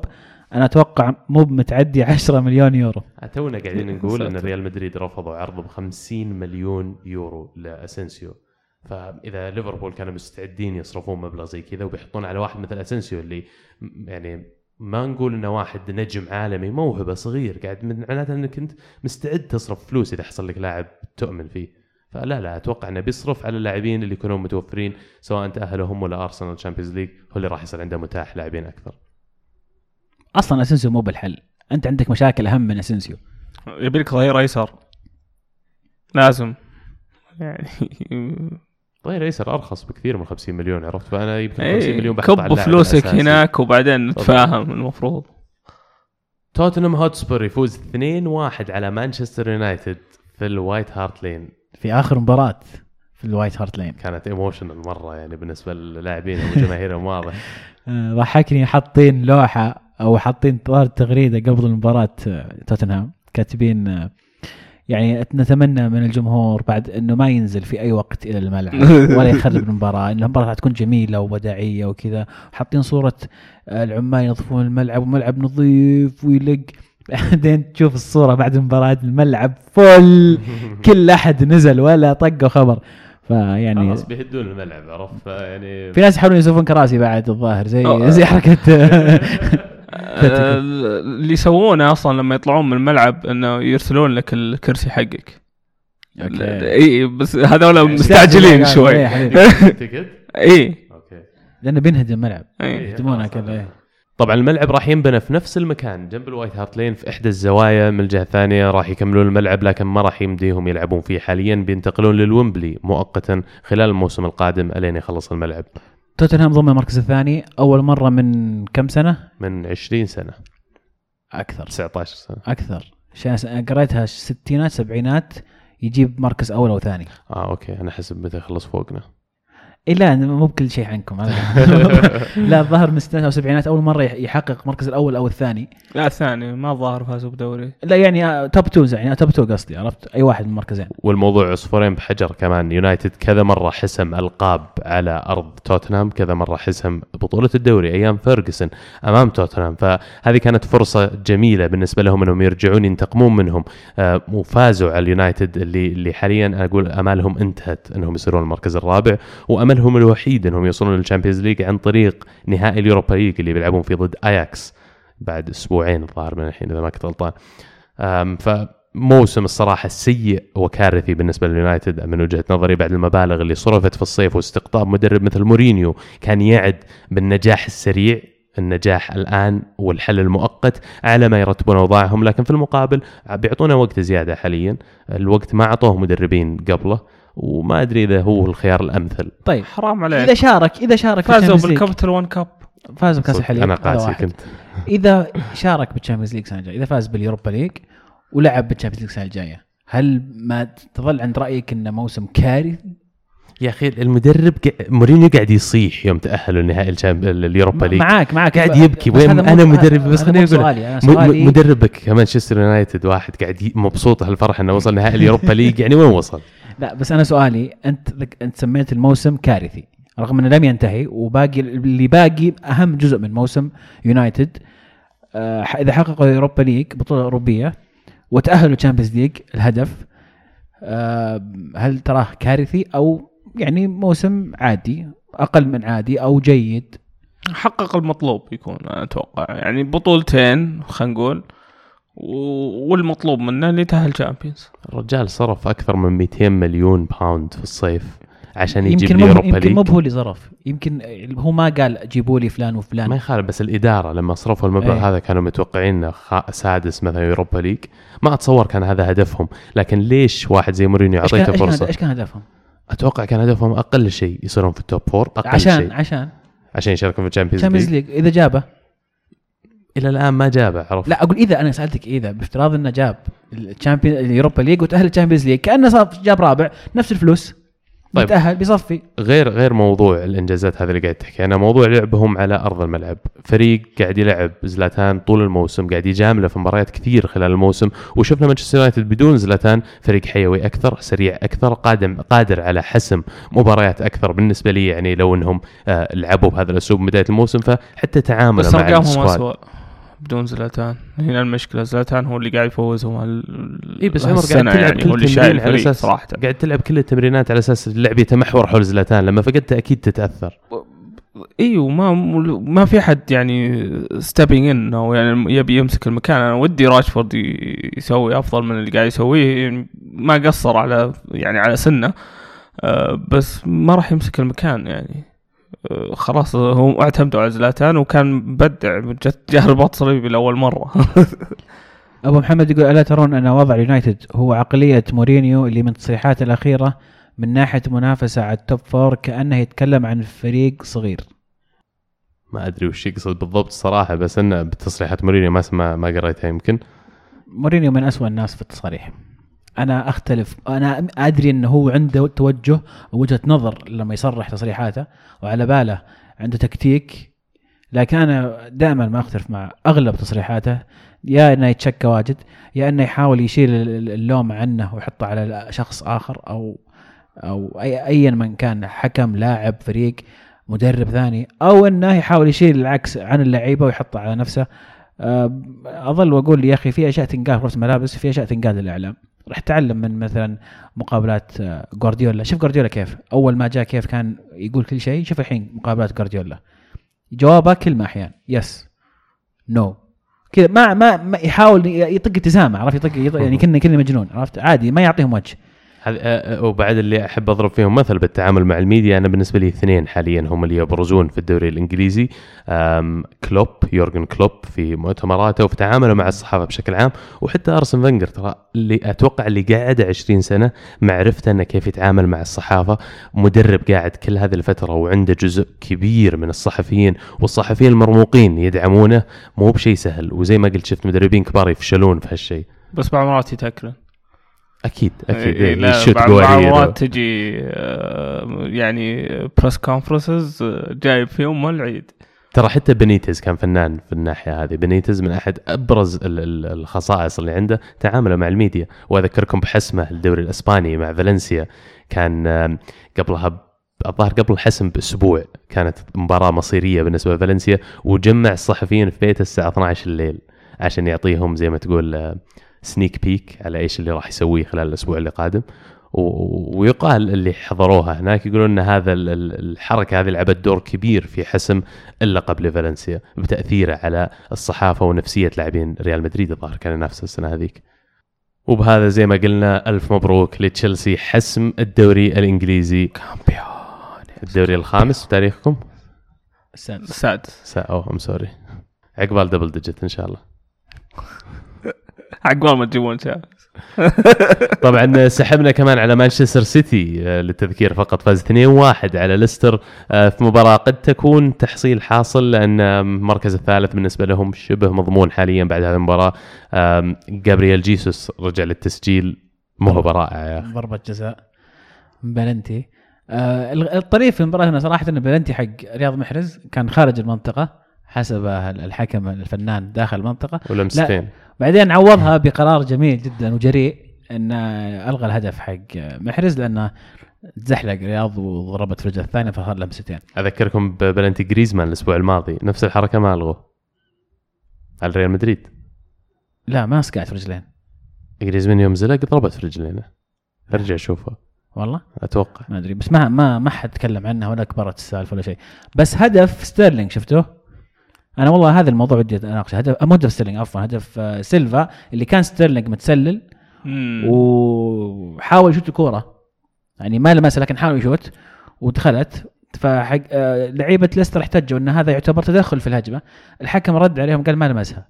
أنا أتوقع مو متعدي 10 مليون يورو. تونا قاعدين نقول إن. ريال مدريد رفضوا عرض ب 50 مليون يورو لاسنسيو فإذا ليفربول كانوا مستعدين يصرفون مبلغ زي كذا وبيحطون على واحد مثل اسنسيو اللي يعني ما نقول إنه واحد نجم عالمي موهبه صغير. قاعد من معناته إنك أنت مستعد تصرف فلوس إذا حصل لك لاعب تؤمن فيه. فلا لا أتوقع إنه بيصرف على اللاعبين اللي يكونون متوفرين سواء تاهلوا هم ولا ارسنال Champions League هو اللي راح يصير عنده متاح لاعبين أكثر. أصلا اسنسيو مو بالحل. أنت عندك مشاكل أهم من اسنسيو يبي لك ظهير أيسر. لازم. يعني طيب ايسر أرخص بكثير من 50 مليون عرفت؟ فأنا يمكن 50 إيه، مليون بحط على كب فلوسك. هناك وبعدين نتفاهم المفروض. توتنهام هوتسبور يفوز 2-1 على مانشستر يونايتد في الوايت هارت لين. في آخر مباراة في الوايت هارت لين. كانت emotional مرة يعني بالنسبة للاعبين وجماهيرهم واضح آه، ضحكني حاطين لوحة أو حاطين تغريدة قبل المباراة آه، توتنهام. كاتبين آه، يعني نتمنى من الجمهور بعد إنه ما ينزل في أي وقت إلى الملعب ولا يخرب المباراة إن المباراة حتكون جميلة ووداعية وكذا. حاطين صورة العمال ينظفون الملعب وملعب نظيف ويلق. بعدين تشوف الصورة بعد المباراه الملعب فل. كل أحد نزل ولا طقوا خبر. فيعني خلاص بيهدون الملعب عرفت؟ يعني في ناس يحاولون يسوون كراسي بعد الظاهر زي زي حركة اللي يسوونه أصلا لما يطلعون من الملعب إنه يرسلون لك الكرسي حقك. إي بس هذول مستعجلين شوي. إيه يا حبيبي. ticket إي. أوكي. لأنه بينهدم الملعب. إي. يهدمونها كذا. طبعا الملعب راح ينبنى في نفس المكان جنب الوايت هارت لين في إحدى الزوايا من الجهة الثانية راح يكملون الملعب لكن ما راح يمديهم يلعبون فيه حاليا. بينتقلون للويمبلي مؤقتا خلال الموسم القادم ألين يخلص الملعب. توتنهام ضمن المركز الثاني أول مرة من كم سنة؟ من 20 سنة. أكثر. 19 سنة. أكثر. قريتها ستينات سبعينات يجيب مركز أول أو ثاني. آه أوكي. أنا حسب متى يخلص فوقنا. اي لا مو بكل شيء عنكم. لا الظاهر من الستينات أو السبعينات أول مرة يح- يحقق المركز الأول أو الثاني. لا الثاني. ما الظاهر فازوا بدوري. لا يعني آه، top 2 يعني top 2 قصدي عرفت؟ أي واحد من المركزين. والموضوع عصفورين بحجر كمان. يونايتد كذا مرة حسم ألقاب على أرض توتنهام كذا مرة حسم بطولة الدوري أيام فيرجسون أمام توتنهام فهذه كانت فرصة جميلة بالنسبة لهم إنهم يرجعون ينتقمون منهم. آه، وفازوا على اليونايتد اللي اللي حاليا أقول أمالهم انتهت إنهم يصيرون المركز الرابع. واملهم الوحيد أنهم يوصلون لل Champions League عن طريق نهائي ال Europa League اللي بيلعبون فيه ضد اياكس بعد أسبوعين الظاهر من الحين إذا ما كنت غلطان. فموسم الصراحة سيء وكارثي بالنسبة لليونايتد من وجهة نظري بعد المبالغ اللي صرفت في الصيف واستقطاب مدرب مثل مورينيو كان يعد بالنجاح السريع النجاح الآن والحل المؤقت على ما يرتبون أوضاعهم لكن في المقابل بيعطونا وقت زيادة حاليا. الوقت ما أعطوه مدربين قبله. وما أدري إذا هو الخيار الأمثل. طيب حرام إذا عليك شارك إذا شارك فازوا بال Capital 1 Cup. فازوا بكأس الحليب. أنا هذا قاسي. كنت. إذا شارك بال Champions League السنة الجاية إذا فاز بال Europa League ولعب بال Champions League السنة الجاية هل ما تظل عند رأيك إنه موسم كارثي؟ يا أخي المدرب مورينيو قاعد يصيح يوم تأهلوا نهائي الشامب- ال Europa League معاك معاك. قاعد يبكي. بس أنا مدرب؟ بس خليني أقول أنا مدربك كمانشستر يونايتد واحد قاعد مبسوط هالفرح إنه وصل نهائي ال Europa League يعني وين وصل؟ لا بس أنا سؤالي أنت أنت سميت الموسم كارثي رغم إنه لم ينتهي وباقي اللي باقي أهم جزء من موسم يونايتد آه، إذا حققوا Europa League بطولة أوروبية وتأهلوا Champions League الهدف آه، هل تراه كارثي؟ أو يعني موسم عادي أقل من عادي أو جيد؟ حقق المطلوب يكون أنا أتوقع. يعني بطولتين خلينا نقول. والمطلوب منه اللي تاهل تشامبيونز الرجال صرف أكثر من 200 مليون باوند في الصيف عشان يجيب يمكن لي مو Europa يمكن مو هو اللي صرف. يمكن هو ما قال جيبوا لي فلان ما وفلان يخالف بس الإدارة لما صرفوا المبلغ إيه. هذا كانوا متوقعين إنه خا- سادس مثلا Europa League. ما أتصور كان هذا هدفهم لكن ليش واحد زي مورينيو أعطيته فرصة؟ إيش كان هدفهم؟ أتوقع كان هدفهم أقل شيء يصيرون في ال top four أقل عشان شيء. عشان. عشان يشاركون في الشامبيونز ليج إذا جابه. إلى الآن ما جابه عرفت؟ لا أقول إذا أنا سألتك إذا بافتراض إنه جاب الشامبيون ال Europa League وتأهل ال Champions League. كأنه صار جاب رابع نفس الفلوس طيب. بيتاهل بيصفي غير غير موضوع الإنجازات هذا اللي قاعد تحكي. أنا موضوع لعبهم على أرض الملعب. فريق قاعد يلعب زلاتان طول الموسم قاعد يجامله في مباريات كثير خلال الموسم. وشفنا مانشستر يونايتد بدون زلاتان فريق حيوي أكثر سريع أكثر قادم قادر على حسم مباريات أكثر بالنسبة لي يعني لو إنهم آه لعبوا بهذا الأسلوب بداية الموسم فحتى تعامله مع السكواد. بدون زلاتان. هنا المشكلة زلاتان هو اللي قاعد يفوزهم هال- اي بس عمر قاعد تلعب يعني كل هو اللي تمرين شايل على أساس صراحة. قاعد تلعب كل التمرينات على أساس اللعب يتمحور حول زلاتان. لما فقدته أكيد تتأثر. أيوه ما ما في حد يعني stepping in أو يعني يبي يمسك المكان. أنا ودي راشفورد يسوي أفضل من اللي قاعد يسويه. يعني ما قصر على يعني على سنة. آه، بس ما راح يمسك المكان يعني. خلاص هم اعتمدوا على زلاتان وكان مبدع جت جاه رباط صليبي لاول مرة. أبو محمد يقول ألا ترون أن وضع اليونايتد هو عقلية مورينيو اللي من تصريحاته الأخيرة من ناحية منافسة على ال top four كأنه يتكلم عن فريق صغير. ما أدري وش يقصد بالضبط صراحة بس إنه بتصريحات مورينيو ما ما, ما قريتها يمكن. مورينيو من أسوأ الناس في التصاريح أنا أختلف. أنا أدري إنه هو عنده توجه ووجهه نظر لما يصرح تصريحاته وعلى باله عنده تكتيك. لكن أنا دائما ما أختلف مع أغلب تصريحاته. يا إنه يتشكى واجد يا إنه يحاول يشيل ال- اللوم عنه ويحطه على شخص آخر أو أو أي ايا من كان حكم لاعب فريق مدرب ثاني أو إنه يحاول يشيل العكس عن اللعيبة ويحطه على نفسه. أظل وأقول يا أخي في أشياء تنقال في الملابس في أشياء تنقال للإعلام. راح تعلم من مثلا مقابلات آه، جوارديولا شوف جوارديولا كيف. أول ما جاء كيف كان يقول كل شيء شوف الحين مقابلات جوارديولا جوابه كلمه أحيانا يس no كذا ما, ما يحاول يطق ابتسامه عرفت؟ يطق, يطق يعني كنا كنا مجنون عرفت؟ عادي ما يعطيهم وجه. آه، آه، وبعد اللي أحب أضرب فيهم مثل بالتعامل مع الميديا أنا بالنسبة لي اثنين حاليا هم اللي يبرزون في الدوري الإنجليزي. كلوب يورجن كلوب في مؤتمراته وفي تعامله مع الصحافة بشكل عام وحتى أرسن فنجر ترى اللي أتوقع اللي قاعد 20 سنة معرفته إنه كيف يتعامل مع الصحافة. مدرب قاعد كل هذه الفترة وعنده جزء كبير من الصحفيين والصحفيين المرموقين يدعمونه مو بشيء سهل. وزي ما قلت شفت مدربين كبار يفشلون في هالشيء بس بعض المرات يتأكلون. أكيد أكيد. إيه، لا بعض تجي آه، يعني press conferences جايب فيهم العيد. ترى حتى بنيتز كان فنان في الناحية هذه. بنيتز من أحد أبرز ال- ال- الخصائص اللي عنده تعامله مع الميديا. وأذكركم بحسمه الدوري الإسباني مع فالنسيا. كان آم، قبلها الظاهر قبل الحسم بأسبوع كانت مباراة مصيرية بالنسبة لفالنسيا. وجمع الصحفيين في بيته الساعة 12 الليل عشان يعطيهم زي ما تقول سنيك بيك على إيش اللي راح يسويه خلال الأسبوع اللي قادم ويقال اللي حضروها هناك يقولون إن هذا ال- ال- الحركة هذه لعبت دور كبير في حسم اللقب لفالنسيا بتأثيره على الصحافة ونفسية لاعبين ريال مدريد الظاهر كان ينافس السنة هذيك. وبهذا زي ما قلنا ألف مبروك لتشيلسي حسم الدوري الإنجليزي champion الدوري الخامس في تاريخكم؟ السادس السادس سا oh I'm sorry عقبال double digit إن شاء الله. عقبال ما تجيبون شيء طبعا سحبنا كمان على مانشستر سيتي آه، للتذكير فقط فاز 2-1 على ليستر آه، في مباراة قد تكون تحصيل حاصل لأن آم، المركز الثالث بالنسبة لهم شبه مضمون حاليا بعد هذه المباراة. آم، جابرييل جيسوس رجع للتسجيل. موهبة رائعة يا أخي. ضربة جزاء. من بلنتي. آه ال- الطريف في المباراة هنا صراحة إن بلنتي حق رياض محرز كان خارج المنطقة حسب الحكم الفنان داخل المنطقة. ولمستين. بعدين عوضها بقرار جميل جدا وجريء انه ألغى الهدف حق محرز لأنه تزحلق رياض وضربت في الثانية فصار لمستين أذكركم ببلنتي جريزمان الأسبوع الماضي نفس الحركة ما ألغوه. على ريال مدريد. لا ما سقعت في رجلينه. جريزمان يوم زلق ضربت في رجلينه. أرجع شوفه والله؟ أتوقع. ما أدري بس ما ما ما حد تكلم عنها ولا كبرت السالفة ولا شيء. بس هدف ستيرلينج شفته؟ أنا والله هذا الموضوع ودي أناقشه. هدف مو هدف ستيرلينج عفوا هدف آه، سيلفا اللي كان ستيرلينج متسلل وحاول يشوت الكورة. يعني ما لمسها لكن حاول يشوت ودخلت. فحق آه، لعيبة ليستر احتجوا إن هذا يعتبر تدخل في الهجمة. الحكم رد عليهم قال ما لمسها.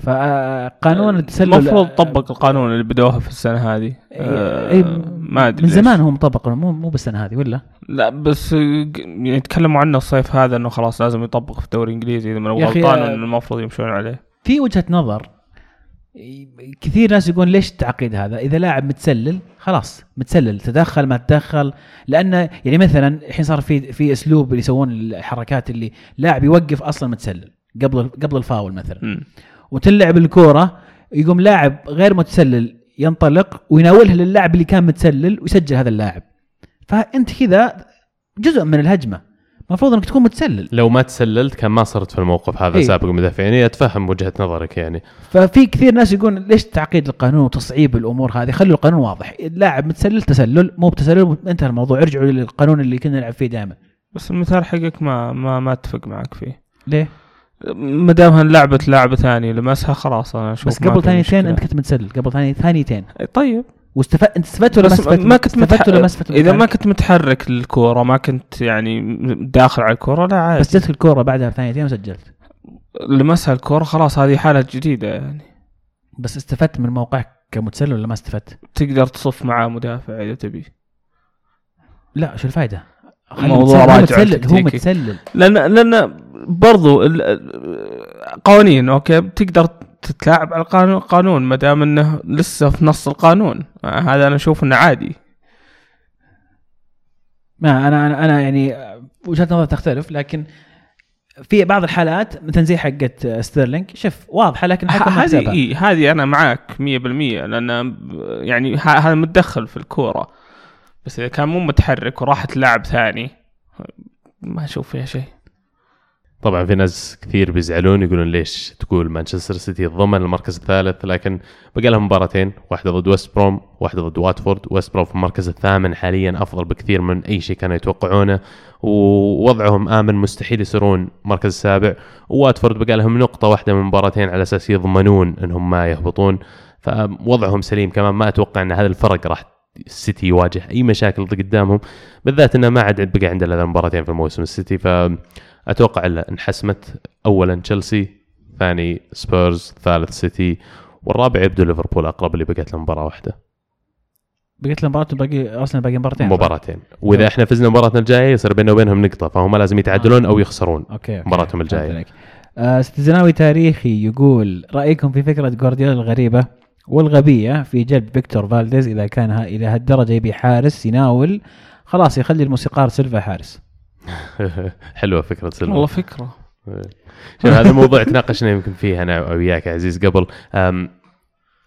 فقانون التسلل المفروض طبق القانون اللي بدوها في السنة هذه إيه، إيه، ما أدري من. زمان هو مطبق مو مو بالسنة هذه ولا؟ لا بس ق- يعني تكلموا عنه الصيف هذا إنه خلاص لازم يطبق في الدوري الإنجليزي إذا ما أخي، غلطان آه، إنه المفروض يمشون عليه في وجهة نظر كثير ناس يقول ليش التعقيد هذا؟ إذا لاعب متسلل خلاص متسلل تدخل ما تدخل لأنه يعني مثلا الحين صار في في أسلوب اللي يسوون الحركات اللي لاعب يوقف أصلا متسلل قبل قبل الفاول مثلا مم. وتلعب الكورة يقوم لاعب غير متسلل ينطلق ويناولها للاعب اللي كان متسلل ويسجل هذا اللاعب. فأنت كذا جزء من الهجمة. المفروض إنك تكون متسلل. لو ما تسللت كان ما صرت في الموقف هذا إيه. سابق المدافعين. يعني أتفهم وجهة نظرك يعني. ففي كثير ناس يقول ليش تعقيد القانون وتصعيب الأمور هذه؟ خلوا القانون واضح. اللاعب متسلل تسلل. مو بتسلل انتهى الموضوع. ارجعوا للقانون اللي كنا نلعب فيه دائما. بس المثال حقك ما ما ما أتفق معك فيه. ليه؟ ما دامها لعبت لاعب ثاني لمسها خلاص أنا أشوف بس قبل ثانيتين. أنت كنت متسلل قبل ثاني ثانيتين طيب واستفدت أنت استفدت ولا ما استفدت ما كنت استفدت ولا ما. استفدت إذا ما؟ كنت متحرك للكورة ما كنت يعني داخل على الكورة لا عادي بس جتك الكورة بعدها بثانيتين وسجلت لمسها الكورة خلاص هذه حالة جديدة يعني بس استفدت من موقعك كمتسلل ولا ما استفدت؟ تقدر تصف مع مدافع إذا تبي لا شو الفائده؟ موضوع راجع هو. متسلل لأن لأن برضو قوانين okay؟ بتقدر تتلاعب على القانون قانون ما دام إنه لسه في نص القانون. هذا أنا أشوف إنه عادي. ما أنا أنا أنا يعني وجهة نظر تختلف لكن في بعض الحالات مثلا زي حقت ستيرلينج شوف واضحة لكن الحكم هذه. إيه هذه أنا معك 100% لأن يعني هذا متدخل في الكورة. بس إذا كان مو متحرك وراحت لاعب ثاني ما أشوف فيها شيء. طبعا في ناس كثير بيزعلون يقولون ليش تقول مانشستر سيتي ضمن المركز الثالث لكن بقى لهم مباراتين واحدة ضد ويست بروم واحدة ضد واتفورد ويست بروم في المركز الثامن حاليا أفضل بكثير من أي شيء كانوا يتوقعونه ووضعهم آمن مستحيل يصيرون مركز السابع. وواتفورد بقى لهم نقطة واحدة من مباراتين على أساس يضمنون إنهم ما يهبطون فوضعهم سليم. كمان ما أتوقع إن هذا الفرق راح السيتي يواجه أي مشاكل قدامهم بالذات إنه ما عاد بقى عنده إلا مباراتين في الموسم السيتي ف أتوقع الا انحسمت اولا تشيلسي ثاني سبيرز ثالث سيتي والرابع يبدو ليفربول أقرب اللي بقت له مباراة واحدة بقيت له مباراة باقي ارسنال باقي مباراتين؟ مباراتين وإذا إحنا فزنا مباراتنا الجاية يصير بيننا وبينهم نقطة فهم لازم يتعادلون أو يخسرون أوكي, أوكي. مباراتهم عليك. آه ستزناوي تاريخي يقول رأيكم في فكرة جوارديولا الغريبة والغبية في جلب فيكتور فالديز إذا كان ها إلى هالدرجة يبي حارس يناول خلاص يخلي الموسيقار سيلفا حارس. حلوة فكرة سيلفا. والله شوف هذا الموضوع تناقشنا يمكن فيه أنا وياك يا عزيز قبل.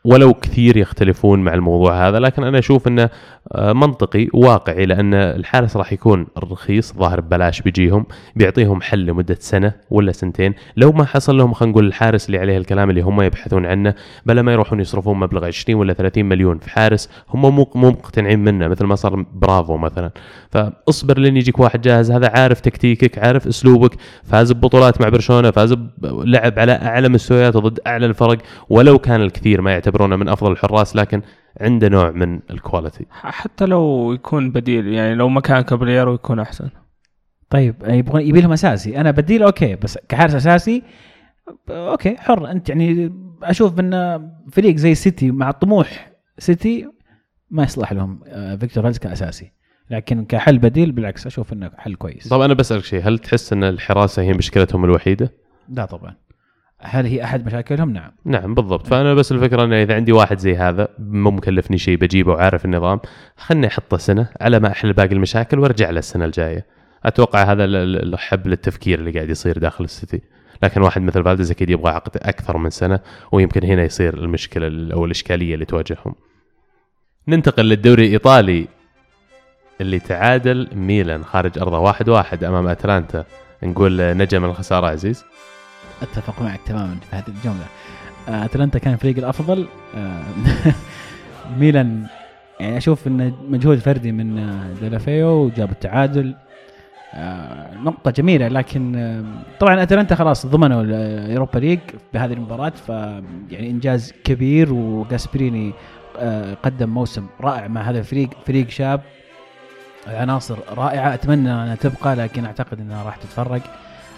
ولو كثير يختلفون مع الموضوع هذا لكن أنا أشوف إنه آه، منطقي وواقعي لأن الحارس راح يكون رخيص ظاهر ببلاش بيجيهم بيعطيهم حل لمدة سنة ولا سنتين. لو ما حصل لهم خلينا نقول الحارس اللي عليه الكلام اللي هم يبحثون عنه بلا ما يروحون يصرفون مبلغ 20 ولا 30 مليون في حارس هم مو مو مقتنعين منه مثل ما صار برافو مثلا. فاصبر لين يجيك واحد جاهز هذا عارف تكتيكك عارف أسلوبك فاز ببطولات مع برشلونة فاز لعب على أعلى مستويات ضد أعلى الفرق ولو كان الكثير ما يعتبرونه من أفضل الحراس لكن عنده نوع من ال quality حتى لو يكون بديل يعني لو مكان كاباييرو يكون أحسن. طيب يبغى يبي لهم أساسي. أنا بديل okay بس كحارس أساسي okay حر. أنت يعني أشوف إن فريق زي سيتي مع طموح سيتي ما يصلح لهم آه، فيكتور فالديز كأساسي. لكن كحل بديل بالعكس أشوف إنه حل كويس. طب أنا بسألك شيء هل تحس إن الحراسة هي مشكلتهم الوحيدة؟ لا طبعا. هل هي أحد مشاكلهم؟ نعم. نعم بالضبط. فأنا بس الفكرة إنه إذا عندي واحد زي هذا مو مكلفني شيء بجيبه وعارف النظام خلني أحطه سنة على ما أحل باقي المشاكل وأرجع له السنة الجاية. أتوقع هذا الحب التفكير اللي قاعد يصير داخل السيتي. لكن واحد مثل فالديز أكيد يبغى عقد أكثر من سنة ويمكن هنا يصير المشكلة ال- أو الإشكالية اللي تواجههم. ننتقل للدوري الإيطالي اللي تعادل ميلان خارج أرضه واحد واحد أمام أتلانتا. نقول نجا من الخسارة عزيز. أتفق معك تماما في هذه الجملة. آه، أتلانتا كان الفريق الأفضل. آه، ميلان يعني أشوف انه مجهود فردي من آه، دلافيو وجاب التعادل. نقطة جميلة لكن طبعا أتلانتا خلاص ضمنوا اليوروبا ليج بهذه المباراة. ف يعني إنجاز كبير وجاسبريني قدم موسم رائع مع هذا الفريق. فريق شاب عناصر رائعة. أتمنى انها تبقى لكن أعتقد إنها راح تتفرق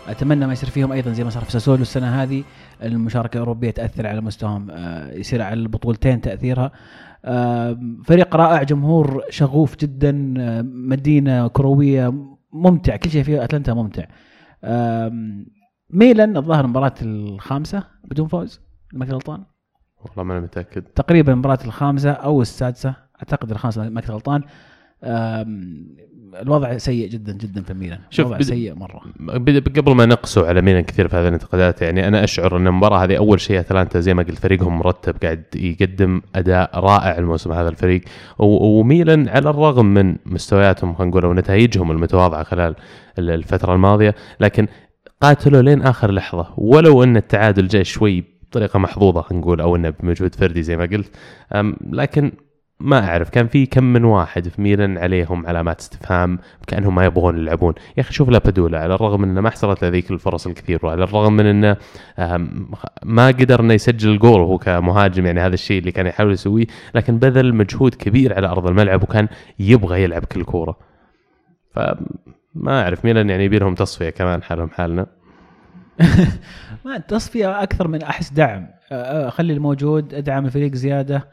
أتمنى ما يصير فيهم أيضا زي ما صار في ساسولو السنة هذه. المشاركة الأوروبية تأثر على مستواهم آه، يصير على البطولتين تأثيرها. آه، فريق رائع جمهور شغوف جدا آه، مدينة كروية ممتع كل شيء في أتلانتا ممتع. ميلان الظاهر المباراه الخامسة بدون فوز ما غلطان. والله ما أنا متأكد. تقريبا المباراه الخامسة أو السادسة أعتقد الخامسة ما كنت غلطان. الوضع سيء جدا جدا في ميلان. شوف، الوضع بد- سيء مرة. بد- قبل ما نقسوا على ميلان كثير في هذه الانتقادات يعني أنا أشعر إن المباراة هذه أول شيء أتلانتا زي ما قلت فريقهم مرتب قاعد يقدم أداء رائع الموسم هذا الفريق. و- وميلان على الرغم من مستوياتهم خلينا نقول أو نتائجهم المتواضعة خلال ال- الفترة الماضية لكن قاتلوا لين آخر لحظة. ولو إن التعادل جاء شوي بطريقة محظوظة نقول أو إنه بمجهود فردي زي ما قلت لكن ما أعرف كان في كم من واحد في ميلان عليهم علامات استفهام كأنهم ما يبغون يلعبون. يا أخي شوف لابادولا على الرغم من إنه ما حصلت له ذيك الفرص الكثير وعلى الرغم من إنه ما قدر إنه يسجل الجول وهو كمهاجم يعني هذا الشيء اللي كان يحاول يسويه لكن بذل مجهود كبير على أرض الملعب وكان يبغى يلعب كل كورة. فما أعرف ميلان يعني يبي لهم تصفية كمان حالهم حالنا. ما تصفية أكثر من أحس دعم. خلي الموجود أدعم الفريق زيادة.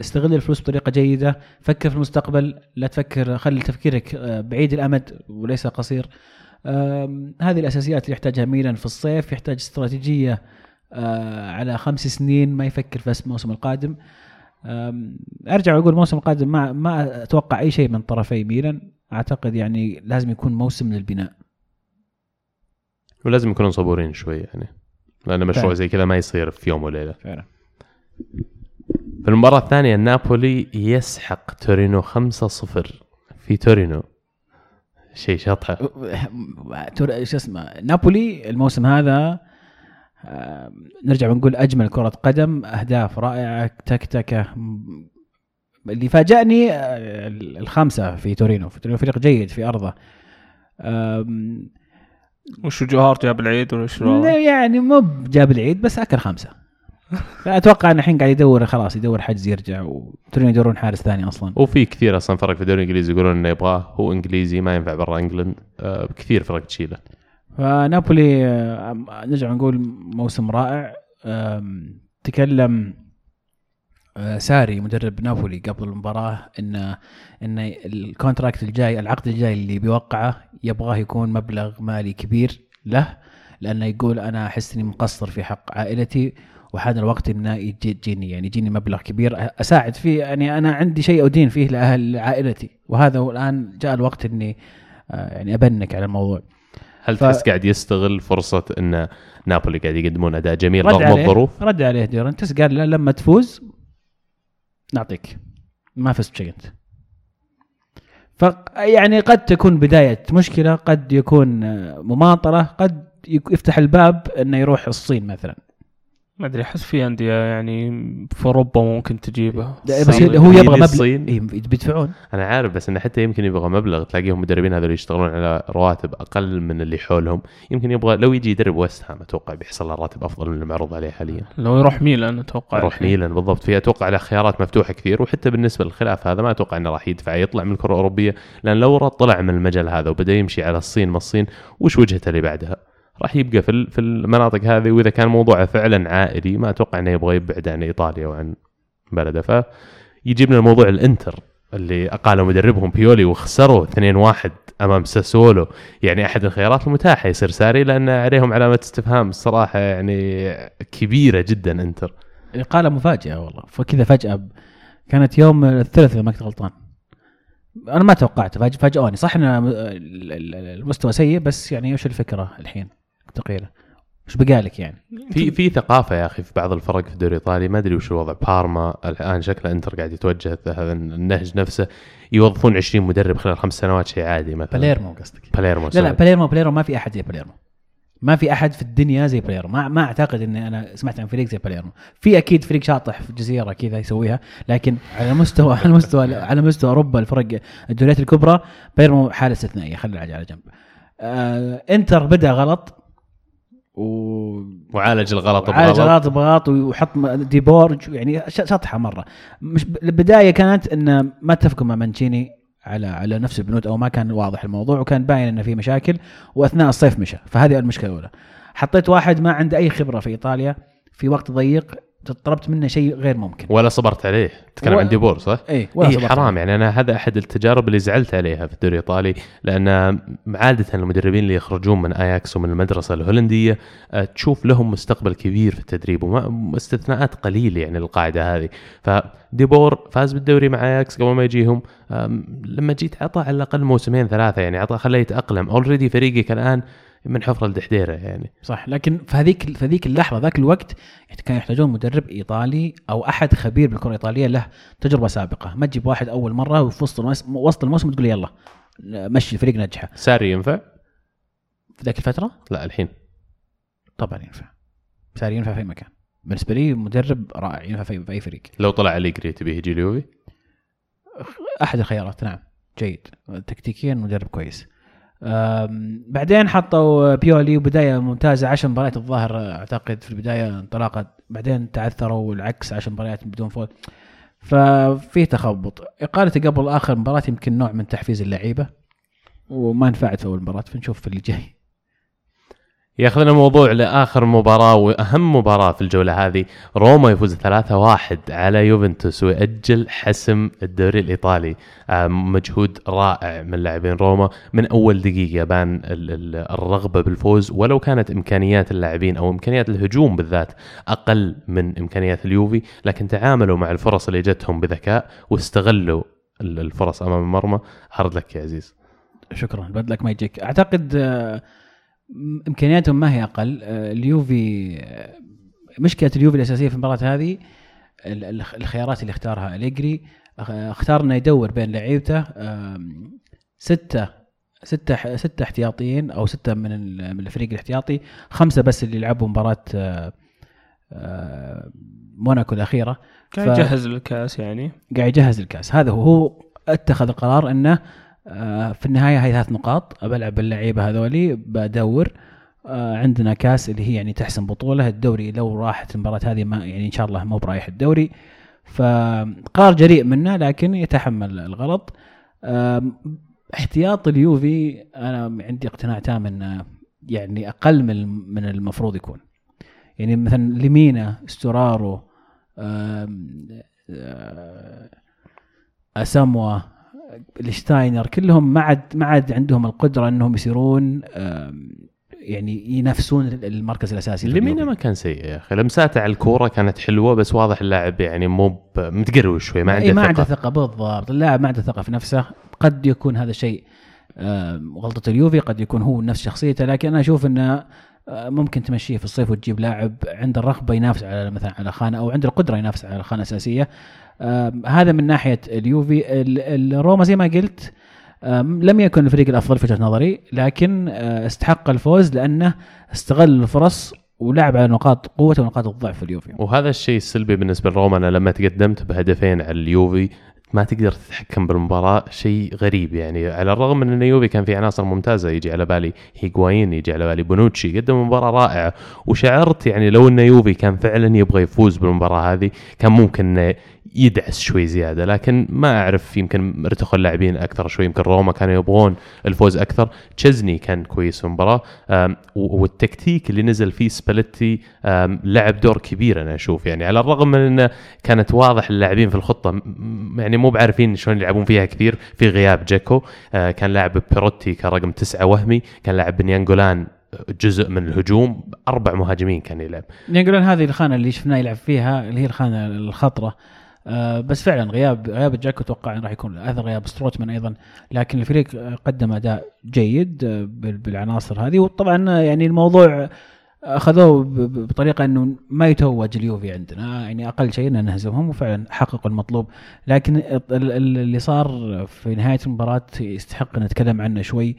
استغل الفلوس بطريقة جيدة فكر في المستقبل لا تفكر خلي تفكيرك آه، بعيد الأمد وليس قصير. هذه الأساسيات اللي يحتاجها ميلان في الصيف يحتاج استراتيجية آه، على خمس سنين ما يفكر في الموسم القادم. أرجع وأقول الموسم القادم ما ما أتوقع أي شيء من طرفي ميلان. أعتقد يعني لازم يكون موسم للبناء. ولازم يكونوا صبورين شوي يعني لأن مشروع فعلا. زي كذا ما يصير في يوم وليلة. فعلا. في المباراة الثانية نابولي يسحق تورينو 5-0 في تورينو. شيء شطحة. تور- شو اسمه نابولي الموسم هذا آه، نرجع ونقول أجمل كرة قدم أهداف رائعة تكتكة. م- اللي فاجأني آه، الخمسه في تورينو. في تورينو فريق جيد في أرضه. آم، وش جوهر جاب العيد ولا شو؟ يعني مو بجاب العيد بس أكل خمسه أتوقع انه الحين قاعد يدور خلاص يدور حجز يرجع وتورينو يدورون حارس ثاني أصلا. وفي كثير أصلا فرق في الدوري الإنجليزي يقولون إنه يبغاه هو إنجليزي ما ينفع برا إنجلند. آه كثير فرق تشيله. فنابولي آه، نرجع نقول موسم رائع. آم، تكلم آه، ساري مدرب نابولي قبل المباراة إن إن ال contract الجاي العقد الجاي اللي بيوقعه يبغاه يكون مبلغ مالي كبير له لأنه يقول أنا أحس إني مقصر في حق عائلتي وحان الوقت انه يجي تجيني يعني يجيني مبلغ كبير. أساعد فيه يعني أنا عندي شيء أدين فيه لأهل عائلتي وهذا الآن جاء الوقت إني آه، يعني أبنك على الموضوع. هل ف- تحس قاعد يستغل فرصة إن نابولي قاعد يقدمون أداء جميل رغم عليه الظروف؟ رد عليه دي لورينتس قال له لما تفوز نعطيك. ما فزت بشيء أنت. ف يعني قد تكون بداية مشكلة قد يكون آه، مماطله قد يفتح الباب إنه يروح الصين مثلا. ما أدري أحس في أندية يعني في أوروبا ممكن تجيبه لا، بس هو يبغى مبلغ. الصين. إيه، بيدفعون أنا عارف بس انه حتى يمكن يبغى مبلغ تلاقيهم مدربين هذول يشتغلون على رواتب أقل من اللي حولهم. يمكن يبغى لو يجي يدرب ويست هام أتوقع بيحصل له راتب أفضل من المعروض عليه حاليا. لو يروح ميلان أتوقع. يروح. ميلان بالضبط. في أتوقع له خيارات مفتوحة كثير. وحتى بالنسبة للخلاف هذا ما أتوقع إنه راح يدفع يطلع من الكرة الأوروبية. لأن لو طلع من المجال هذا وبدأ يمشي على الصين ما الصين وش وجهته اللي بعدها؟ راح يبقى في في المناطق هذه وإذا كان موضوعه فعلا عائلي ما أتوقع إنه يبغى يبعد عن إيطاليا وعن بلده. فيجيبنا الموضوع الإنتر اللي اقالوا مدربهم بيولي وخسروا 2-1 أمام ساسولو. يعني أحد الخيارات المتاحة يصير ساري لأن عليهم علامة استفهام الصراحة يعني كبيرة جدا إنتر. الاقاله مفاجئه والله. فكذا فجأة كانت يوم الثلاثاء ما كنت غلطان. أنا ما توقعت فاج- فاجئوني صح إن ال- ال- المستوى سيء بس يعني وش الفكرة الحين؟ تقيله وش بقالك يعني؟ في في ثقافة يا أخي في بعض الفرق في الدوري الايطالي ما أدري وش الوضع. بارما الآن شكله إنتر قاعد يتوجه هذا النهج نفسه. يوظفون 20 مدرب خلال خمس سنوات شيء عادي مثلا. باليرمو قصدك؟ باليرمو لا لا. باليرمو باليرمو ما في أحد زي باليرمو ما في أحد في الدنيا زي باليرمو ما ما أعتقد إني أنا سمعت عن فريق زي باليرمو في أكيد فريق شاطح في جزيره كذا يسويها لكن على مستوى على مستوى على مستوى أوروبا الفرق الدوريات الكبرى باليرمو حالة استثنائية. خلي على جنب. آه إنتر بدأ غلط. و وعالج الغلط عالج بغلط. غلط بغلط ويحط م- ديبور يعني شطحه مرة. مش ب- البداية كانت إن ما اتفقوا مع مانشيني على على نفس البنود أو ما كان واضح الموضوع وكان باين إنه في مشاكل وأثناء الصيف مشى. فهذه المشكلة الأولى. حطيت واحد ما عنده أي خبرة في إيطاليا في وقت ضيق طلبت منه شيء غير ممكن. ولا صبرت عليه. تتكلم و- عن ديبور صح؟ اي ولا إيه صبرت. حرام يعني. أنا هذا أحد التجارب اللي زعلت عليها في الدوري الإيطالي لأن عادة المدربين اللي يخرجون من آياكس ومن المدرسة الهولندية آه، تشوف لهم مستقبل كبير في التدريب وما استثناءات قليلة يعني القاعده هذه. فديبور فاز بالدوري مع آياكس قبل ما يجيهم. لما جيت عطى على الأقل موسمين ثلاثة يعني عطى خليه يتأقلم. already فريقك الآن من حفرة لدحديره يعني. صح لكن في هذيك في هذيك اللحظة ذاك الوقت كانوا يحتاجون مدرب إيطالي أو أحد خبير بالكرة الإيطالية له تجربة سابقة. ما تجيب واحد أول مرة وفي وسط الموسم وسط الموسم تقول يلا مشي الفريق نجحه. ساري ينفع؟ في ذاك الفترة؟ لا الحين. طبعا ينفع. صار ينفع في أي مكان. بالنسبة لي مدرب رائع ينفع في أي فريق. لو طلع أليجري تبيه يجي اليوفي أحد الخيارات نعم. جيد. تكتيكيا مدرب كويس. بعدين حطوا بيولي وبداية ممتازة 10 مباريات الظاهر أعتقد في البداية انطلاقة. بعدين تعثروا والعكس 10 مباريات بدون فوز. ففي تخبط. اقالته قبل آخر مباراة يمكن نوع من تحفيز اللعيبة وما نفعت في أول مباراة فنشوف في اللي جاي. ياخذنا الموضوع لآخر مباراة وأهم مباراة في الجولة هذه. روما يفوز 3-1 على يوفنتوس ويأجل حسم الدوري الإيطالي. آم، مجهود رائع من لاعبين روما. من أول دقيقة بان ال- ال- الرغبة بالفوز. ولو كانت إمكانيات اللاعبين أو إمكانيات الهجوم بالذات أقل من إمكانيات اليوفي لكن تعاملوا مع الفرص اللي جتهم بذكاء واستغلوا ال- الفرص أمام المرمى هارد لك يا عزيز. شكرا. بدلك ما يجيك. أعتقد آه، إمكانياتهم ما هي أقل. آه، اليوفي آه، مشكلة اليوفي الأساسية في المباراة هذه ال- ال- الخيارات اللي اختارها أليجري. اختار انه يدور بين لعيبته ستة ستة ح- ستة احتياطيين أو ستة من ال- من الفريق الاحتياطي خمسة بس اللي لعبوا مباراة آه، موناكو الأخيرة. كان ف- يجهز للكاس يعني. قاعد يجهز الكاس. هذا هو هو اتخذ القرار إنه في النهاية هاي ثلاث نقاط. بلعب اللعيبه هذولي بدور. آه، عندنا كاس اللي هي يعني تحسم بطولة. الدوري لو راحت المباراة هذه ما يعني إن شاء الله مو برايح الدوري. فقرار جريء منه لكن يتحمل الغلط. احتياط اليوفي أنا عندي اقتناع تام انه يعني أقل من من المفروض يكون. يعني مثلا لمينا آه، أساموا الشتاينر كلهم ما عاد ما عاد عندهم القدرة إنهم يصيرون يعني ينافسون المركز الأساسي لمينا. ما كان سيء يا أخي لمساته على الكورة كانت حلوة بس واضح اللاعب يعني مو متقروش شوي ما عنده إيه ما. عنده ثقة بالضبط اللاعب ما عنده ثقة في نفسه قد يكون هذا شيء غلطة اليوفي قد يكون هو نفس شخصيته لكن أنا أشوف إنه آه، ممكن تمشيه في الصيف وتجيب لاعب عنده الرغبة ينافس على مثلا على خانة أو عنده القدرة ينافس على خانة أساسية هذا من ناحية اليوفي. ال- الروما زي ما قلت لم يكن الفريق الأفضل في وجهة نظري لكن آه، استحق الفوز لأنه استغل الفرص ولعب على نقاط قوته ونقاط الضعف في اليوفي. وهذا الشيء السلبي بالنسبة لروما أنا لما تقدمت بهدفين على اليوفي ما تقدر تتحكم بالمباراة شيء غريب يعني. على الرغم من أن اليوفي كان في عناصر ممتازة يجي على بالي هيغوايين يجي على بالي بونوتشي قدم مباراة رائعة. وشعرت يعني لو أن يوفي كان فعلا يبغى يفوز بالمباراة هذه كان ممكن يدعس شوي زيادة لكن ما أعرف يمكن ارتخوا اللاعبين أكثر شوي يمكن روما كانوا يبغون الفوز أكثر تشيزني كان كويس في المباراة والتكتيك اللي نزل فيه سباليتي لعب دور كبير أنا أشوف يعني على الرغم من إنه كانت واضح اللاعبين في الخطة يعني مو بعارفين شلون يلعبون فيها كثير في غياب دجيكو آه، كان لاعب بيروتي كرقم تسعة وهمي كان لاعب بناينجولان جزء من الهجوم أربع مهاجمين كان يلعب. يقولون هذه الخانة اللي شفناه يلعب فيها اللي هي الخانة الخطرة. آه بس فعلا غياب غياب دجيكو أتوقع راح يكون اثر غياب ستروتمان أيضا. لكن الفريق آه، قدم أداء جيد آه، بال- بالعناصر هذه. وطبعا آه، يعني الموضوع أخذوه ب- ب- بطريقة إنه ما يتوج اليوفي عندنا. يعني أقل شيء إن نهزمهم وفعلا حققوا المطلوب. لكن ال- ال- اللي صار في نهاية المباراة يستحق نتكلم عنه شوي.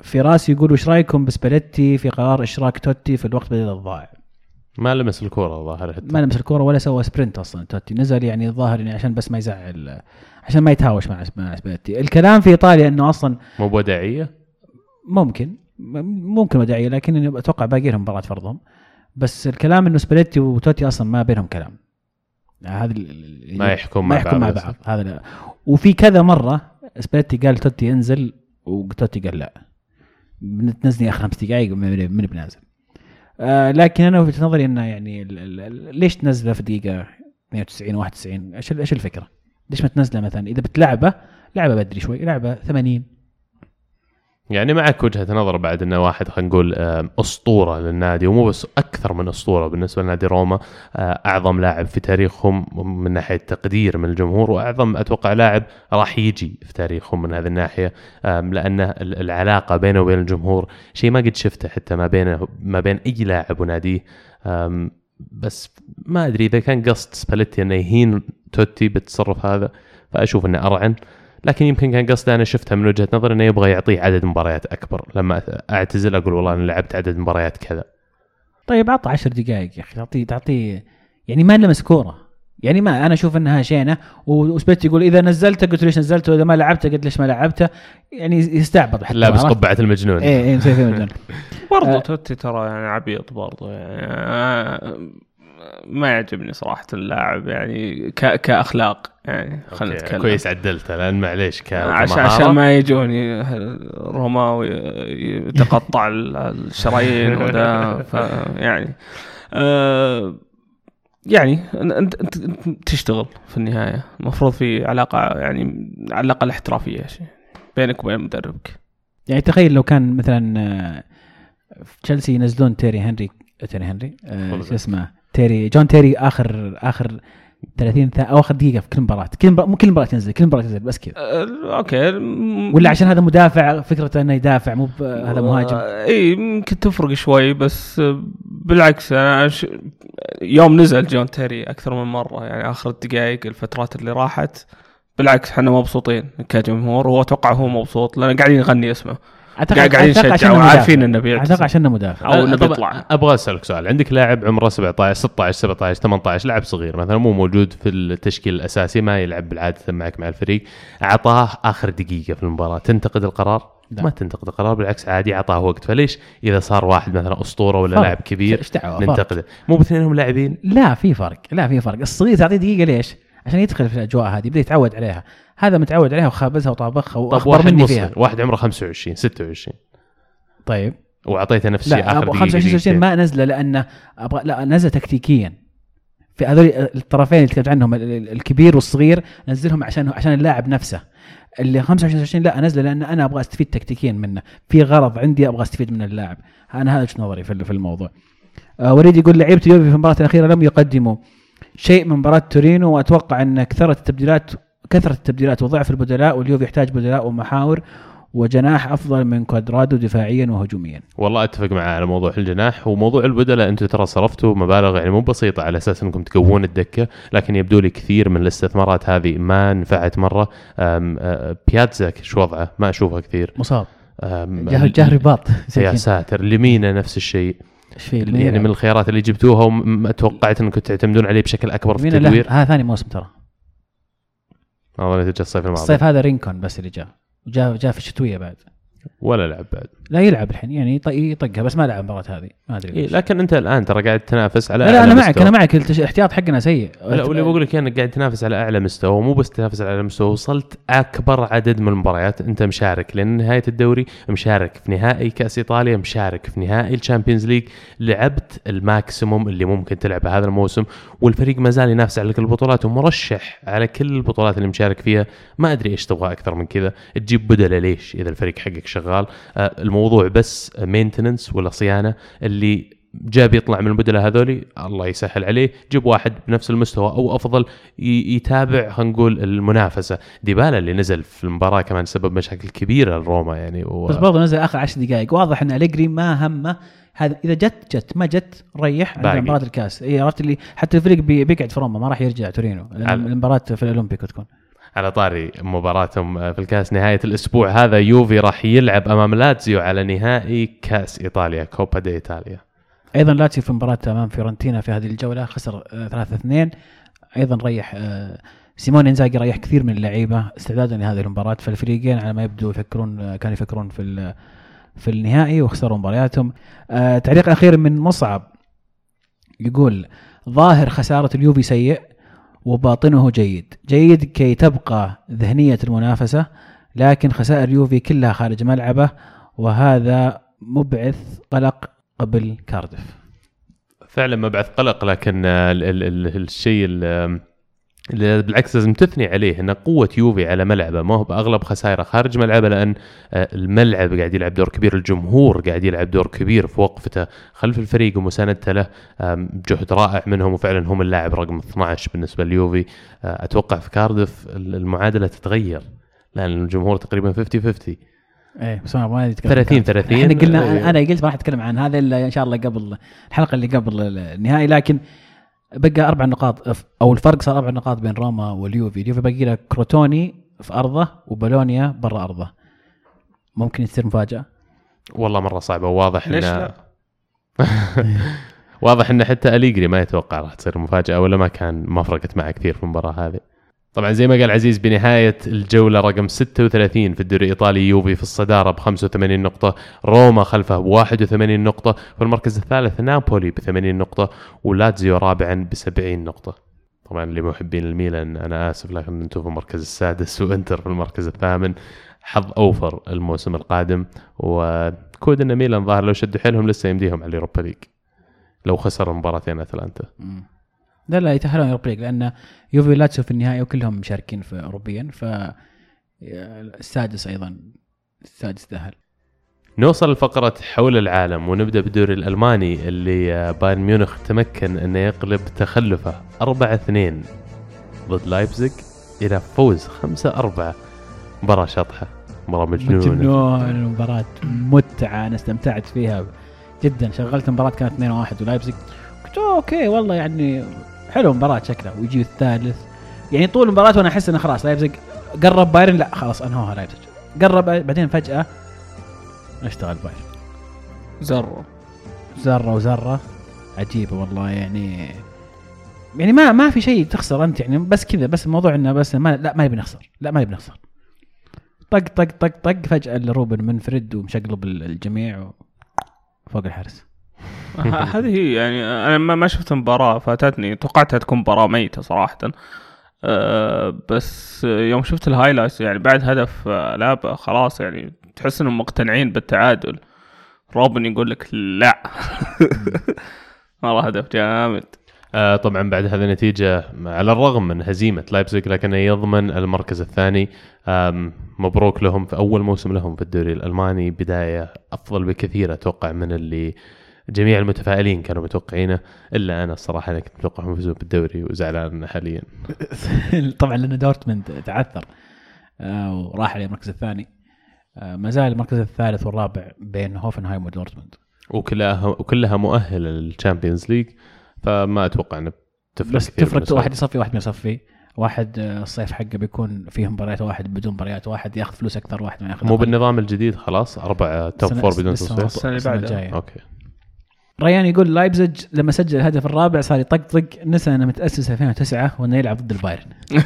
في راسي يقول وش رأيكم بسباليتي في قرار إشراك توتي في الوقت بدل الضائع؟ ما لمس الكورة الظاهر حتى. ما لمس الكورة ولا سوى sprint أصلا. توتي نزل يعني الظاهر يعني عشان بس ما يزعل عشان ما يتهاوش مع مع سباليتي الكلام في إيطاليا إنه أصلا مو بوداعية؟ ممكن ممكن وداعيه لكن أتوقع باقي لهم مباراة فرضهم. بس الكلام إنه سباليتي وتوتي أصلا ما بينهم كلام. هذا ال- ال- ما يحكم ما يحكم مع بعض. بعض. هذا. وفي كذا مرة سباليتي قال توتي انزل وتوتي قال لا. بتنزلني آخر خمس دقائق من من بنازل. آه لكن أنا وجهة نظري إنه يعني ليش تنزله في دقيقة 92 91 إيش إيش الفكرة؟ ليش ما تنزله مثلا إذا بتلعبه لعبه بدري شوي لعبه 80 يعني معك وجهة نظر بعد انه واحد خلينا نقول أسطورة للنادي ومو بس أكثر من أسطورة بالنسبة لنادي روما آه، أعظم لاعب في تاريخهم من ناحية تقدير من الجمهور وأعظم أتوقع لاعب راح يجي في تاريخهم من هذه الناحية لأن ال- العلاقة بينه وبين الجمهور شيء ما قد شفته حتى ما بينه ما بين أي لاعب وناديه. بس ما أدري إذا كان قصد سباليتي إنه يهين توتي بالتصرف هذا فأشوف إنه أرعن. لكن يمكن كان قصده أنا شفتها من وجهة نظر إنه يبغى يعطيه عدد مباريات أكبر. لما أعتزل أقول والله أنا لعبت عدد مباريات كذا. طيب عطى 10 دقائق يا أخي. تعطيه تعطيه يعني ما لمس كوره يعني ما أنا أشوف إنها شينة. وسبيت يقول إذا نزلته قلت ليش نزلته وإذا ما لعبته قلت ليش ما لعبته يعني يستعبط حتى لابس؟ قبعة المجنون. إيه إيه مسوي فيه مجنون. برضو آه. توتي ترى يعني عبيط برضو. يعني آه، ما يعجبني صراحة اللاعب. يعني ك... يعني خلينا نتكلم كويس عدلته لأن معليش ك- عشان. عشان ما يجوني روماوي يتقطع ال- الشرايين وذا فيعني آه يعني انت انت أنت تشتغل في النهاية المفروض في علاقة يعني على الأقل احترافية بينك وبين مدربك يعني تخيل لو كان مثلا آه، في تشيلسي ينزلون تيري هنري تيري هنري آه،. شو اسمه تيري جون تيري اخر آخر 30 ثا- أو آخر دقيقة في كل مباراة. كل مباراه مو كل مباراة تنزل كل مباراة تنزل بس كذا. آه okay. ولا عشان هذا مدافع فكرته إنه يدافع مو هذا مهاجم. إي يمكن تفرق شوي بس بالعكس أنا ش... يوم نزل جون تيري أكثر من مرة يعني آخر الدقائق الفترات اللي راحت بالعكس إحنا مبسوطين كجمهور وهو أتوقع هو مبسوط لأن قاعدين نغني اسمه. أعتقد- قاعد- قاعدين أعتقد نشجع عشان وعارفين. إنه بيعتزل. أعتقد عشان مدافع أو إنه طب بيطلع. أبغى أسألك سؤال عندك لاعب عمره 17 16 17 18 لاعب صغير مثلا مو موجود في التشكيل الأساسي ما يلعب بالعادة معك مع الفريق أعطاه آخر دقيقة في المباراة تنتقد القرار؟ لا. ما تنتقد القرار بالعكس عادي أعطاه وقت فليش إذا صار واحد مثلا أسطورة ولا. لاعب كبير. ننتقده مو باثنينهم لاعبين لا في فرق لا في فرق الصغير تعطيه دقيقة ليش؟ عشان يدخل في الأجواء هذه يبدأ يتعود عليها هذا متعود عليها وخابزها وطابخها طب وأخبر واحد مني فيها. واحد عمره 25 26 طيب. وأعطيته نفس الشيء لا آخر ابو دقيقة 25 26 دقيقتين. ما نزلة لأنه أبغى لا نزلة تكتيكيا. في هذول الطرفين اللي تكلمت عنهم ال- ال- الكبير والصغير نزلهم عشان عشان اللاعب نفسه. اللي 25 26 لا انزله لأن أنا أبغى أستفيد تكتيكيا منه. في غرض عندي أبغى أستفيد من اللاعب. أنا هذا وجهة نظري في في الموضوع. آه وليد يقول لعيبة اليوفي في المباراة الأخيرة لم يقدموا شيء من مباراة تورينو وأتوقع أن كثرة التبديلات كثرة التبديلات وضعف البدلاء واليوفي يحتاج بدلاء ومحاور وجناح أفضل من كوادرادو دفاعيا وهجوميا. والله أتفق معاه على موضوع الجناح وموضوع البدلاء. أنتم ترى صرفتوا مبالغ يعني مو بسيطة على أساس أنكم تقوون الدكة لكن يبدو لي كثير من الاستثمارات هذه ما نفعت مرة. بياتزا شو وضعه؟ ما اشوفه كثير. مصاب. جاه جاه رباط يا ساتر. لمينا نفس الشيء. يعني من الخيارات اللي جبتوها وما توقعت أنكم تعتمدون عليه بشكل أكبر في التدوير. هذا ثاني موسم ترى. والله نتيجة الصيف الماضي. الصيف هذا رينكون بس اللي جاء. وجاء جاء في الشتوية بعد. ولا لعب بعد. لا يلعب الحين يعني يط- يطقها بس ما لعب المباراة هذه ما أدري إيه. لكن أنت الآن ترى قاعد تنافس على لا, لا أنا معك مستوى. أنا معك الاحتياط حقنا سيء لا واللي بقول لك إنك قاعد تنافس على أعلى مستوى مو بس تنافس على أعلى مستوى وصلت أكبر عدد من المباريات أنت مشارك لأن نهاية الدوري مشارك في نهائي كأس إيطاليا مشارك في نهائي ال Champions League لعبت ال maximum اللي ممكن تلعبه هذا الموسم والفريق ما زال ينافس على كل البطولات ومرشح على كل البطولات اللي مشارك فيها ما أدري إيش تبغى أكثر من كذا تجيب بدلة ليش إذا الفريق حقك شغال آه، الموضوع بس maintenance ولا صيانة اللي جاب يطلع من البدلاء هذولي الله يسهل عليه جيب واحد بنفس المستوى أو أفضل يتابع خلينا نقول المنافسة. ديبالا اللي نزل في المباراة كمان سبب مشاكل كبيرة لروما يعني و... بس برضه نزل آخر 10 دقائق. واضح إن أليجري ما همه. هذا إذا جت جت ما جت ريح عند. مباراة الكاس. اي عرفت اللي حتى الفريق بي- بيقعد في روما ما راح يرجع تورينو. المباراة في الأولمبيكو تكون. على طاري مباراتهم في الكاس نهاية الأسبوع هذا يوفي راح يلعب أمام لاتزيو على نهائي كاس إيطاليا كوبا دي إيطاليا. أيضا لاتسيو في مباراة أمام فيورنتينا في هذه الجولة خسر 3 2 أيضا ريح آه، سيمون إنزاجي ريح كثير من اللعيبة استعدادا لهذه المباراة. فالفريقين على ما يبدو يفكرون آه، كانوا يفكرون في في النهائي وخسروا مبارياتهم. آه، تعليق أخير من مصعب يقول ظاهر خسارة اليوفي سيء وباطنه جيد. جيد كي تبقى ذهنية المنافسة لكن خسائر يوفي كلها خارج ملعبه وهذا مبعث قلق قبل كاردف فعلا مبعث قلق لكن ال- ال- ال- الشيء بالعكس لازم تثني عليه. إن قوة يوفي على ملعبه ما هو بأغلب خسائره خارج ملعبه لأن آه، الملعب قاعد يلعب دور كبير الجمهور قاعد يلعب دور كبير في وقفته. خلف الفريق ومساندته له جهد رائع منهم وفعلا هم اللاعب رقم 12 بالنسبة ليوفي. آه، أتوقع في كاردف المعادلة تتغير لأن الجمهور تقريبا 50 50 إيه بس ما نتكلم 30 30 إحنا قلنا إيه. أنا قلت ما راح أتكلم عن هذا إلا إن شاء الله قبل الحلقة اللي قبل النهائي لكن بقى أربع نقاط أو الفرق صار أربع نقاط بين روما واليوفي، اليوفي باقي له كروتوني في أرضه وبولونيا برا أرضه. ممكن تصير مفاجأة والله مرة صعبة وواضح ليش إن- لا؟ واضح ان حتى أليجري ما يتوقع راح تصير مفاجأة ولا ما كان ما فرقت معه كثير في المباراة هذه. طبعا زي ما قال عزيز بنهاية الجولة رقم 36 في الدوري الإيطالي يوفي في الصدارة ب 85 نقطة، روما خلفه ب 81 نقطة، في المركز الثالث نابولي ب 80 نقطة ولاتزيو رابعا ب 70 نقطة. طبعا لمحبين الميلان أنا آسف لكن أنتم في المركز السادس وإنتر في المركز الثامن. حظ أوفر الموسم القادم وكود إن ميلان ظاهر لو شدوا حيلهم لسه يمديهم على ال Europa League لو خسر مباراتين أتلانتا. لا لا يتأهلون Europa League لأن يوفي ولاتسيو في النهائي وكلهم مشاركين في أوروبا ف السادس أيضا السادس تأهل. نوصل لفقرة حول العالم ونبدأ بالدوري الألماني اللي بايرن ميونخ تمكن أنه يقلب تخلفه 4-2 ضد لايبزيج إلى فوز 5-4 مباراة شطحة مباراة مجنونة. مجنون المباراة متعة أنا استمتعت فيها جدا شغلت المباراة كانت 2-1 ولايبزيج قلت أوه، okay والله يعني حلو المباراة شكلها ويجي الثالث. يعني طول المباراة وأنا أحس إنه خلاص لايبزيج قرب بايرن لا خلاص أنهوها لايبزيج. قرب بعدين فجأة اشتغل بايرن. زر درعة ودرعة عجيبة والله يعني يعني ما ما في شيء تخسر أنت يعني بس كذا بس الموضوع إنه بس ما لا ما نبي نخسر لا ما نبي نخسر. طق طق طق طق فجأة روبن منفرد ومشقلب الجميع. فوق الحارس. هذه هي يعني أنا ما شفت المباراه فاتتني توقعتها تكون مباراة ميتة صراحة. أه بس يوم شفت ال highlights يعني بعد هدف آه، لاهم خلاص يعني تحس إنهم مقتنعين بالتعادل. روبن يقول لك لا. والله هدف جامد. آه طبعا بعد هذه النتيجة على الرغم من هزيمة لايبزيج لكنه يضمن المركز الثاني. مبروك لهم في أول موسم لهم في الدوري الألماني. بداية أفضل بكثير أتوقع من اللي جميع المتفائلين كانوا متوقعينه إلا أنا الصراحة أنا كنت متوقعهم يفوزون بالدوري وزعلان حاليا. طبعا لأن دورتموند تعثر آه وراح للمركز الثاني. آه ما زال المركز الثالث والرابع بين هوفنهايم ودورتموند. وكلها وكلها مؤهلة لل Champions League فما أتوقع أنه تفرق بس تفرق واحد يصفي واحد ما يصفي. واحد آه، الصيف حقه بيكون فيه مباريات واحد بدون مباريات واحد ياخذ فلوس أكثر واحد ما ياخذ مو. بالنظام الجديد خلاص؟ أربعة top four بدون تصفيات السنة اللي بعدها. الجاية. ريان يقول لايبزيج لما سجل الهدف الرابع صار يطقطق نسى انه متأسس 2009 وإنه يلعب ضد البايرن.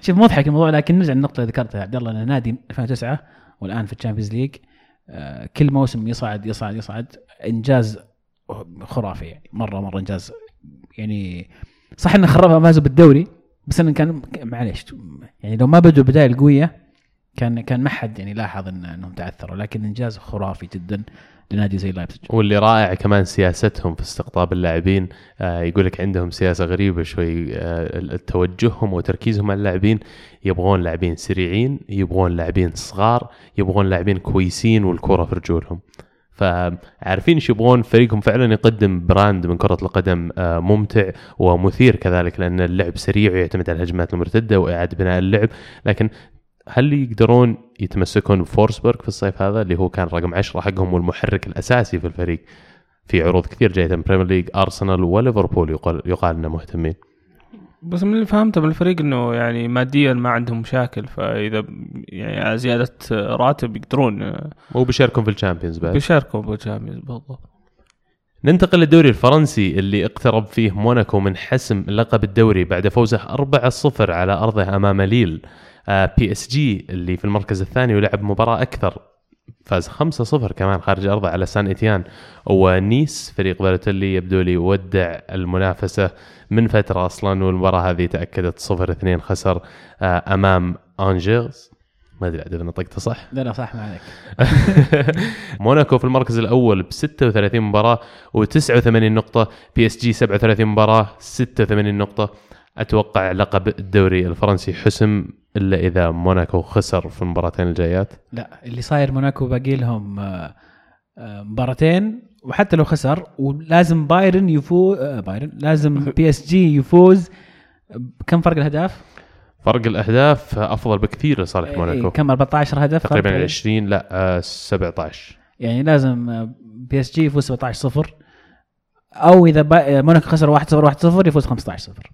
شوف مضحك الموضوع لكن نرجع للنقطة اللي ذكرتها. عبد الله نادي 2009 والآن في ال Champions League. آه، كل موسم يصعد يصعد يصعد. إنجاز خرافي يعني مرة مرة إنجاز. يعني صح إنه خربها فازوا بالدوري بس إنه كان معليش. يعني لو ما بدوا البدايه القوية كان كان ما حد يعني لاحظ إن إنهم تعثروا لكن إنجاز خرافي جدا. لنادي زي لايبزيج. واللي رائع كمان سياستهم في استقطاب اللاعبين آه يقول لك عندهم سياسة غريبة شوي آه توجههم وتركيزهم على اللاعبين. يبغون لاعبين سريعين يبغون لاعبين صغار يبغون لاعبين كويسين والكرة في رجولهم. فعارفين إيش يبغون؟ فريقهم فعلا يقدم براند من كرة القدم آه ممتع ومثير كذلك لأن اللعب سريع ويعتمد على الهجمات المرتدة وإعادة بناء اللعب. لكن هل يقدرون يتمسكون بفورسبرغ في الصيف هذا اللي هو كان رقم 10 حقهم والمحرك الأساسي في الفريق في عروض كثير جاية من Premier League ارسنال وليفربول يقال يقال انه مهتمين؟ بس من اللي فهمته من الفريق إنه يعني ماديا ما عندهم مشاكل فإذا يعني على زيادة راتب يقدرون وبيشاركون في ال Champions بعد؟ بيشاركوا بالجامعة بالضبط. ننتقل للدوري الفرنسي اللي اقترب فيه موناكو من حسم لقب الدوري بعد فوزه 4-0 على أرضه أمام ليل. آه PSG اللي في المركز الثاني ولعب مباراة أكثر فاز 5-0 كمان خارج أرضه على سان إتيان. ونيس فريق بالوتيلي يبدو لي ودع المنافسة من فترة أصلا والمباراة هذه تأكدت 0-2 خسر آه، أمام أنجيرز. ما أدري عاد إذا نطقته صح. لا لا صح ما عليك. موناكو في المركز الأول ب 36 مباراة و89 نقطة. PSG 37 مباراة 86 نقطة. أتوقع لقب الدوري الفرنسي حسم إلا إذا موناكو خسر في المباراتين الجايات. لا اللي صاير موناكو باقي لهم آه، آه، مباراتين. وحتى لو خسر ولازم بايرن يفوز بايرن لازم PSG يفوز. كم فرق الأهداف؟ فرق الأهداف أفضل بكثير لصالح إيه، موناكو. كم؟ 14 هدف تقريبا فرق؟ 20 لا آه، 17 يعني لازم PSG يفوز 17 0 أو إذا با- موناكو خسر 1 0 1 0 يفوز 15 0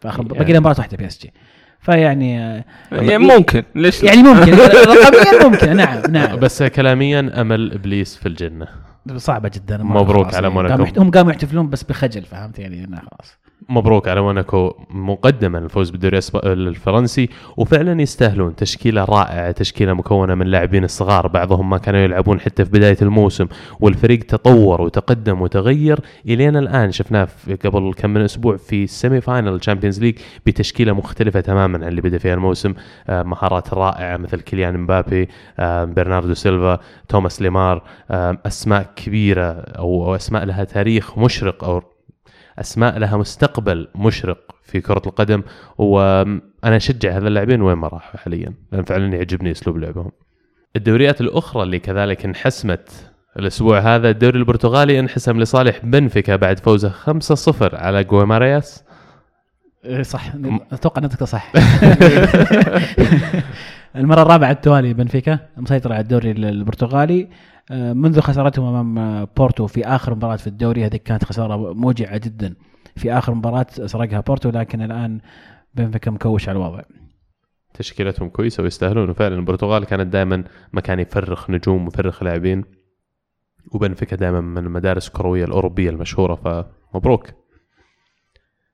فاخر يعني- باقي له مباراة واحدة PSG. فيعني آه، يعني ممكن ليش لا؟ يعني ممكن. رقميا ممكن. نعم نعم. بس كلاميا أمل إبليس في الجنة. صعبة جدا. مبروك على يعني. موناكو. هم قاموا يحتفلون بس بخجل فهمت؟ يعني انه خلاص. مبروك على موناكو مقدما الفوز بالدوري الفرنسي وفعلا يستاهلون تشكيلة رائعة تشكيلة مكونة من لاعبين الصغار بعضهم ما كانوا يلعبون حتى في بداية الموسم والفريق تطور وتقدم وتغير. إلين الآن شفناه قبل كم من أسبوع في ال semi-final Champions League بتشكيلة مختلفة تماما عن اللي بدأ فيها الموسم. آه، مهارات رائعة مثل كيليان مبابي آه، برناردو سيلفا توماس ليمار آه، أسماء كبيرة أو أسماء لها تاريخ مشرق أو أسماء لها مستقبل مشرق في كرة القدم وأنا أشجع هذا اللاعبين وين ما راحوا حاليا لأن فعلا يعجبني أسلوب لعبهم. الدوريات الأخرى اللي كذلك انحسمت الأسبوع هذا الدوري البرتغالي انحسم لصالح بنفيكا بعد فوزه 5-0 على جويمارياس إيه، صح. أتوقع أنك صح. المرة الرابعة التوالي بنفيكا مسيطر على الدوري البرتغالي. منذ خسارتهم أمام آه، بورتو في آخر مباراة في الدوري هذه كانت خسارة موجعة جدا. في آخر مباراة سرقها بورتو لكن الآن بنفيكا مكوش على الوضع. تشكيلتهم كويسة ويستاهلون. وفعلا البرتغال كانت دائما مكان يفرخ نجوم ويفرخ لاعبين وبنفيكا دائما من المدارس الكروية الأوروبية المشهورة فمبروك.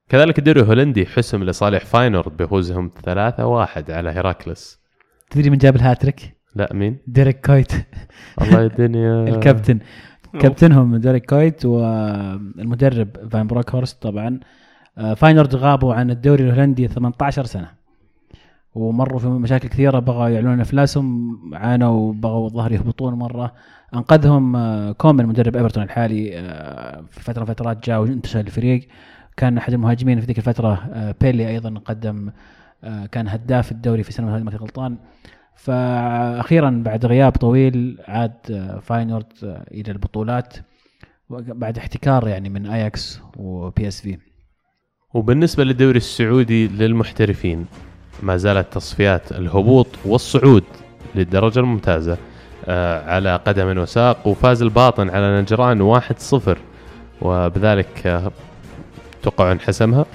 كذلك الدوري الهولندي حسم لصالح فاينورد بفوزهم 3-1 على هيراكلس. تدري من جاب الهاتريك؟ لا مين؟ ديريك كويت الله يا الدنيا الكابتن كابتنهم ديريك كويت والمدرب فان بروكهورست طبعا. آه، فاينورد غابوا عن الدوري الهولندي 18 سنة. ومروا في مشاكل كثيرة بغوا يعلنون أفلاسهم عانوا بغوا الظاهر يهبطون مرة. أنقذهم آه، كومان مدرب إيفرتون الحالي آه، في فترة من الفترات جاء وانتشل الفريق. كان أحد المهاجمين في ذيك الفترة بيلي أيضا قدم كان هداف الدوري في هذه ما كنت غلطان. فاخيرا بعد غياب طويل عاد فاينورد إلى البطولات بعد احتكار يعني من اياكس و PSV وبالنسبة للدوري السعودي للمحترفين ما زالت تصفيات الهبوط والصعود للدرجة الممتازة آه، على قدم وساق وفاز الباطن على نجران 1-0 وبذلك آه، توقعوا انحسمها؟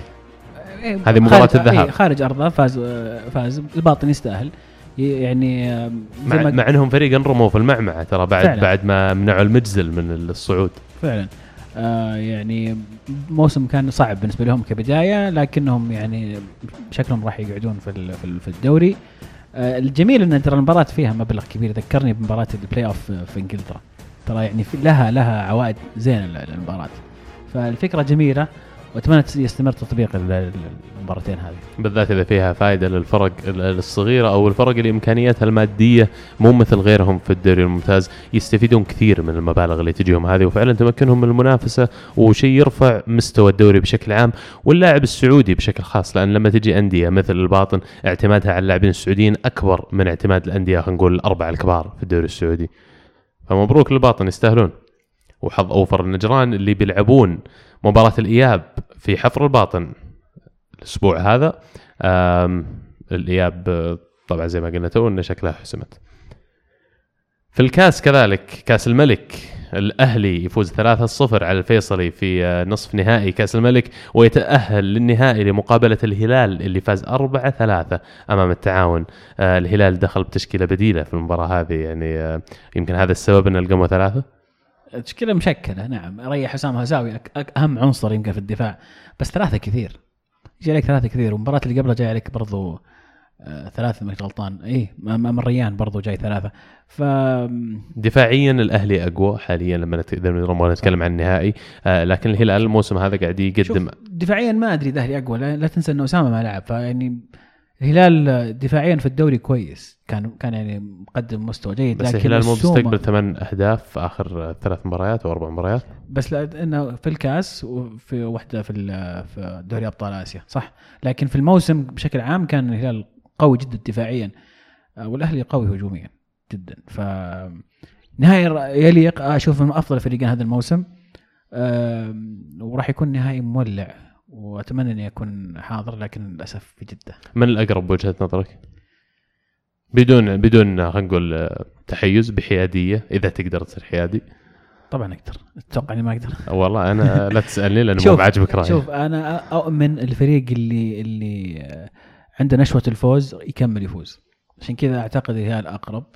هذه مباراة الذهاب. إيه، خارج ارضه فاز آه، فاز. الباطن يستاهل. يعني مع, مع انهم فريق انرموا في المعمعة ترى بعد فعلا. بعد ما منعوا المجزل من الصعود. فعلا. آه يعني موسم كان صعب بالنسبة لهم كبداية لكنهم يعني شكلهم راح يقعدون في في ال- في الدوري. آه الجميل إن ترى المباراة فيها مبلغ كبير. ذكرني بمباراة البلاي اوف في إنجلترا. ترى يعني لها لها عوائد زينة ال- المباراه فالفكرة جميلة. وأتمنى يستمر تطبيق ال- ال- المباراتين هذه. بالذات إذا فيها فائده للفرق ال- الصغيرة أو الفرق اللي امكانياتها المادية مو مثل غيرهم في الدوري الممتاز. يستفيدون كثير من المبالغ اللي تجيهم هذه وفعلا تمكنهم من المنافسة وشيء يرفع مستوى الدوري بشكل عام واللاعب السعودي بشكل خاص. لأن لما تجي أندية مثل الباطن اعتمادها على اللاعبين السعوديين أكبر من اعتماد الأندية خلينا نقول الأربعة الكبار في الدوري السعودي. فمبروك للباطن يستاهلون. وحظ أوفر النجران اللي بيلعبون مباراة الإياب في حفر الباطن. الأسبوع هذا آه، طبعا زي ما قلنا تو إنه شكلها حسمت. في الكاس كذلك كاس الملك الأهلي يفوز 3-0 على الفيصلي في آه، نصف نهائي كاس الملك ويتأهل للنهائي لمقابلة الهلال اللي فاز 4-3 أمام التعاون. آه، الهلال دخل بتشكيلة بديلة في المباراة هذه يعني آه، يمكن هذا السبب إن القموا ثلاثة؟ تشكيله مشكلة؟ نعم. ريح حسام هزاوي أك- أك- أهم عنصر يمكن في الدفاع. بس ثلاثة كثير. يجي عليك ثلاثة كثير. والمباراه اللي قبلها جاي عليك برضو آه ثلاثة ما كنت غلطان. اي امام الريان برضو جاي ثلاثة. ف دفاعيا الأهلي أقوى حاليا لما نت- نتكلم عن النهائي. آه لكن الهلال الموسم هذا قاعد يقدم دفاعيا ما أدري إذا الاهلي أقوى. لا, لا تنسى انه اسامه ما لعب. فيعني الهلال دفاعيا في الدوري كويس. كان كان يعني مقدم مستوى جيد بس لكن الهلال مو مستقبل ثمان أهداف في آخر ثلاث مباريات أو أربع مباريات. بس لأنه في الكأس وفي واحدة في في دوري أبطال آسيا صح؟ لكن في الموسم بشكل عام كان الهلال قوي جدا دفاعيا. آه، والأهلي قوي هجوميا جدا. ف نهائي يليق أشوف من أفضل فريقين هذا الموسم. وراح يكون نهائي مولع. وأتمنى إني أكون حاضر لكن للأسف في جدة. من الأقرب بوجهة نظرك؟ بدون بدون خلينا نقول آه، تحيز بحيادية إذا تقدر تصير حيادي. طبعا أقدر. أتوقع إني ما أقدر. والله أنا لا تسألني لأنه مو بعاجبك رأيي. شوف أنا أؤمن الفريق اللي اللي آه، عنده نشوة الفوز يكمل يفوز. عشان كذا أعتقد الهلال اقرب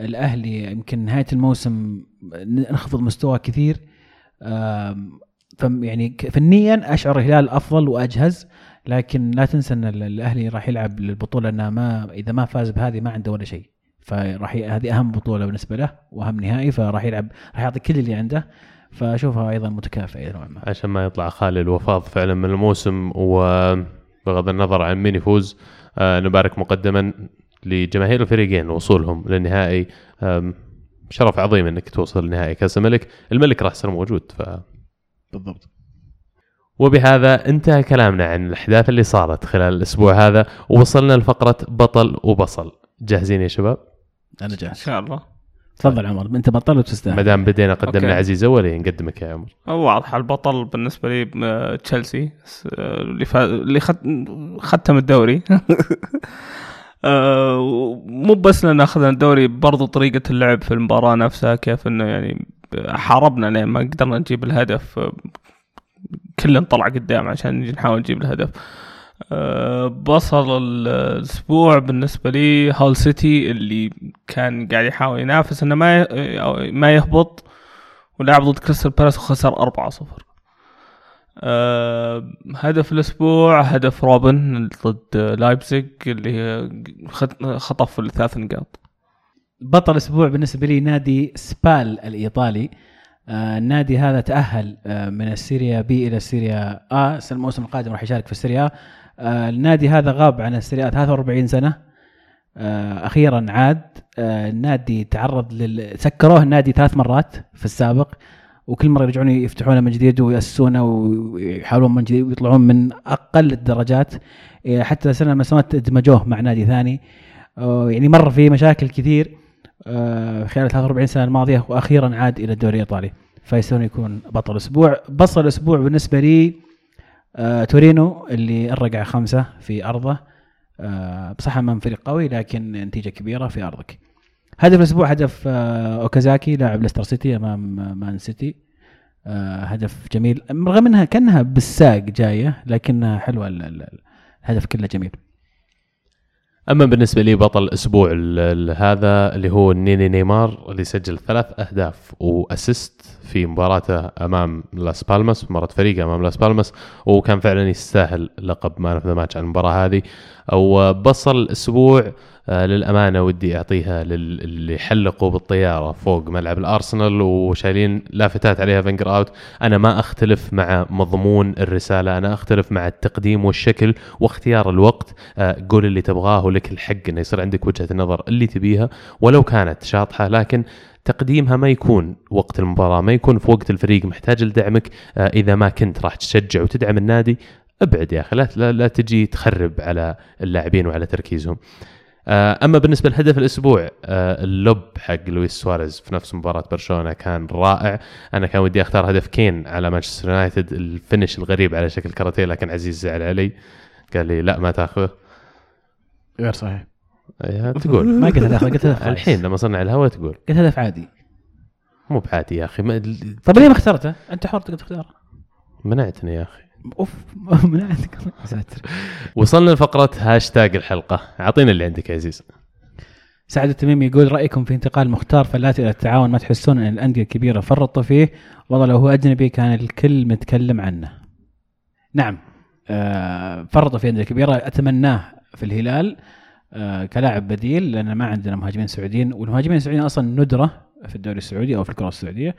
الأهلي يمكن نهاية الموسم نخفض مستواه كثير. يعني فنيا أشعر الهلال أفضل وأجهز لكن لا تنسى أن ال- الأهلي راح يلعب للبطولة انه ما إذا ما فاز بهذه ما عنده ولا شيء. فراح هذه أهم بطولة بالنسبة له وأهم نهائي فراح يلعب راح يعطي كل اللي عنده. فأشوفها أيضا متكافئة نوعا ما. عشان ما يطلع خالي الوفاض فعلا من الموسم وبغض النظر عن مين يفوز آه نبارك مقدما لجماهير الفريقين وصولهم للنهائي. شرف عظيم إنك توصل لنهائي كأس الملك. الملك راح يصير موجود ف بالضبط. وبهذا انتهى كلامنا عن الأحداث اللي صارت خلال الأسبوع هذا ووصلنا لفقرة بطل وبصل. جاهزين يا شباب؟ أنا إن جاهز. شاء الله. تفضل عمر. أنت بطل ما وتستاهل دام بدينا قدمنا أوكي. عزيز اولي نقدمك يا عمر. واضح. البطل بالنسبة لي تشيلسي. اللي فا... اللي خد... ختم الدوري. آه، مو بس لأن اخذنا الدوري برضو طريقة اللعب في المباراة نفسها كيف إنه يعني حاربنا لين ما قدرنا نجيب الهدف كلنا طلع قدام عشان نجي نحاول نجيب الهدف. آه، بصل ال- الأسبوع بالنسبة لي هول سيتي اللي كان قاعد يحاول ينافس إنه ما ما يهبط ولعب ضد كريستال بالاس وخسر 4-0 أه هدف الأسبوع هدف روبن ضد لايبزيج اللي خط- خطف الثلاث نقاط. بطل الأسبوع بالنسبة لي نادي سبال الإيطالي. آه النادي هذا تأهل آه من ال Serie B إلى ال Serie A. الموسم القادم راح يشارك في ال Serie النادي هذا غاب عن السيريا 43 سنة أخيرا عاد. النادي تعرض لل سكروه النادي ثلاث مرات في السابق وكل مرة يرجعون يفتحونه من جديد ويأسسونه ويحاولون من جديد ويطلعون من أقل الدرجات. إيه، حتى سنة من السنوات إدمجوه مع نادي ثاني. آه، يعني مر في مشاكل كثير. خلال 43 سنة الماضية وأخيرا عاد إلى الدوري الإيطالي. فيستون يكون بطل الأسبوع. بصل الأسبوع بالنسبة لي آه، تورينو اللي رقع خمسة في أرضه. آه، بصح امام فريق قوي لكن نتيجة كبيرة في أرضك. هدف الأسبوع هدف آه، أوكازاكي لاعب ليستر سيتي أمام آه، مان سيتي. آه، هدف جميل. رغم إنها كأنها بالساق جاية لكنها حلوة ال- ال- الهدف كله جميل. أما بالنسبة لي بطل الأسبوع ال- ال- هذا اللي هو نيني نيمار اللي سجل ثلاث أهداف و assist في مباراته أمام لاس بالماس مباراة فريقه أمام لاس بالماس وكان فعلا يستاهل لقب man of the match على المباراة هذه. وبصل الأسبوع للأمانة ودي أعطيها لل- اللي حلقوا بالطيارة فوق ملعب الأرسنال وشايلين لافتات عليها Wenger out. أنا ما أختلف مع مضمون الرسالة أنا أختلف مع التقديم والشكل واختيار الوقت. آه، قول اللي تبغاه ولك الحق إنه يصير عندك وجهة النظر اللي تبيها ولو كانت شاطحة. لكن تقديمها ما يكون وقت المباراة ما يكون في وقت الفريق محتاج لدعمك. آه، إذا ما كنت راح تشجع وتدعم النادي ابعد يا أخي. لا, لا, لا تجي تخرب على اللاعبين وعلى تركيزهم. آه، أما بالنسبة لهدف الأسبوع آه، ال lob حق لويس سواريز في نفس مباراة برشلونة كان رائع. أنا كان ودي أختار هدف كين على مانشستر يونايتد ال finish الغريب على شكل كاراتيه لكن عزيز زعل علي. قال لي لا ما تاخذه. غير صحيح. إيه، تقول. ما قلت هدف قلت هدف. الحين لما صرنا على الهواء تقول. قلت هدف عادي. مو بعادي يا أخي ما طيب ليه ما اخترته؟ أنت حر تقدر تختاره. منعتني يا أخي. أوف من عندك. ساتر. وصلنا لفقرة هاشتاج الحلقة. أعطينا اللي عندك يا عزيز. سعد التميمي يقول رأيكم في انتقال مختار فلاتي إلى التعاون؟ ما تحسون إن الأندية الكبيرة فرطوا فيه؟ والله لو هو أجنبي كان الكل متكلم عنه. نعم. آه فرطوا في أندية كبيرة. أتمناه في الهلال آه كلاعب بديل لأن ما عندنا مهاجمين سعوديين. والمهاجمين السعوديين أصلا ندرة في الدوري السعودي أو في الكرة السعودية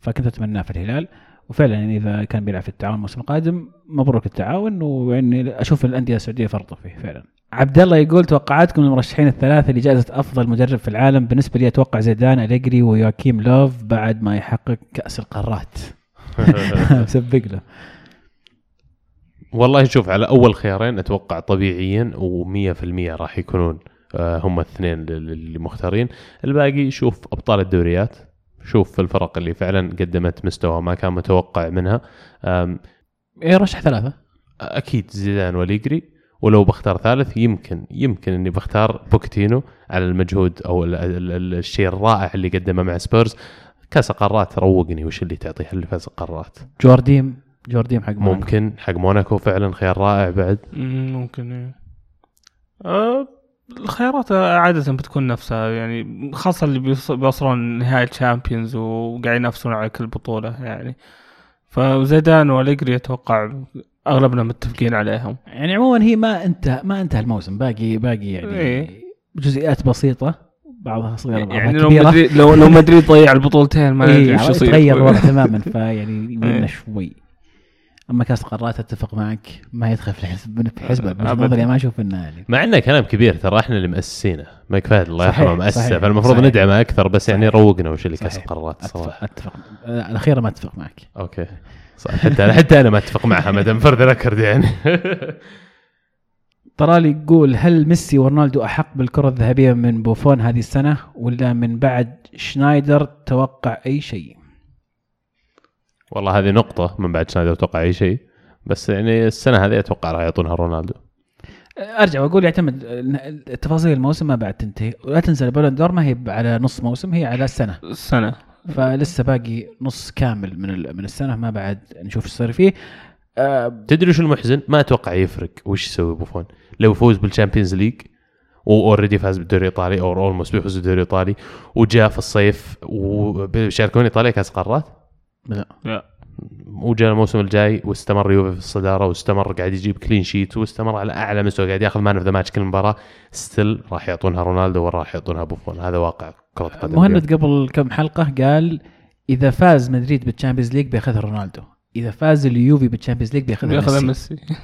فكنت أتمناه في الهلال. وفعلا يعني إذا كان بيلعب في التعاون الموسم القادم مبروك التعاون ويعني أشوف الأندية السعودية فرطه فيه فعلا. عبد الله يقول توقعاتكم المرشحين الثلاثة لجائزه أفضل مدرب في العالم بالنسبة لي أتوقع زيدان أليجري ويواكيم لوف بعد ما يحقق كأس القارات. مسبق له. والله شوف على أول خيارين أتوقع طبيعيا و100% راح يكونون آه، هم الاثنين اللي مختارين الباقي شوف أبطال الدوريات شوف الفرق اللي فعلا قدمت مستوى ما كان متوقع منها إيه رشح ثلاثة. أكيد زيدان وأليجري ولو بختار ثالث يمكن يمكن إني بختار بوتشيتينو على المجهود أو ال ال ال الشيء الرائع اللي قدمه مع سبيرز كأس القارات روقني وش اللي تعطيه اللي فاز القارات جارديم جارديم حق موناكو. ممكن حق موناكو فعلا خيار رائع بعد مم، ممكن إيه. الخيارات عادة بتكون نفسها يعني خاصة اللي بيوص- بيوصلون نهاية تشامبيونز وقاعد ينافسون على كل بطولة يعني. فزيدان وأليجري أتوقع أغلبنا متفقين عليهم. يعني عموما هي ما انتهى ما انتهى الموسم باقي باقي يعني إيه. جزئيات بسيطة بعضها صغيرة بعضها يعني لو كبيرة. مدريد لو لو مدريد ضيع البطولتين ما إيه إيش يصير. تغير الوضع تماما فيعني يمنا إيه. شوي. أما كاس القارات أتفق معك ما يدخل في الحسب في حسبه. نظري ما أشوف إنه يعني مع إنه كلام كبير ترى إحنا اللي مؤسسينه ما كفايه الله يرحمه مؤسسه فالمفروض. ندعمه أكثر بس يعني صحيح. روقنا وش اللي كاس. القارات صراحة أتفق آه، الاخيره ما أتفق معك أوكي صح حتى أنا حتى أنا ما أتفق معها مدام for the record يعني طرالي يقول هل ميسي ورونالدو أحق بالكرة الذهبية من بوفون هذه السنة ولا من بعد سنايدر توقع أي شيء؟ والله هذه نقطة من بعد سنايدر أتوقع أي شيء بس يعني السنة هذه أتوقع راح يعطونها رونالدو. أرجع وأقول يعتمد تفاصيل الموسم ما بعد تنتهي. ولا تنسى ال Ballon d'Or ما هي على نص موسم هي على سنة. السنة لسه باقي نص كامل من ال- من السنة ما بعد نشوف إيش يصير فيه. آه، تدري شو المحزن؟ ما أتوقع يفرق وش يسوي بوفون. لو يفوز بال Champions League و already فاز بالدوري الإيطالي أو almost بيفوز بالدوري الإيطالي وجاء في الصيف وبيشاركون إيطاليا كأس قارات لا. لا. وجاء الموسم الجاي واستمر يوفي في الصدارة واستمر قاعد يجيب clean sheet واستمر على أعلى مستوى قاعد ياخذ man of the match كل مباراة. still راح يعطونها رونالدو وراح يعطونها بوفون هذا واقع كرة قدم مهند قبل كم حلقة قال إذا فاز مدريد بال Champions League بياخذها رونالدو. إذا فاز اليوفي بال Champions League بياخذها بياخذها ميسي. ميسي.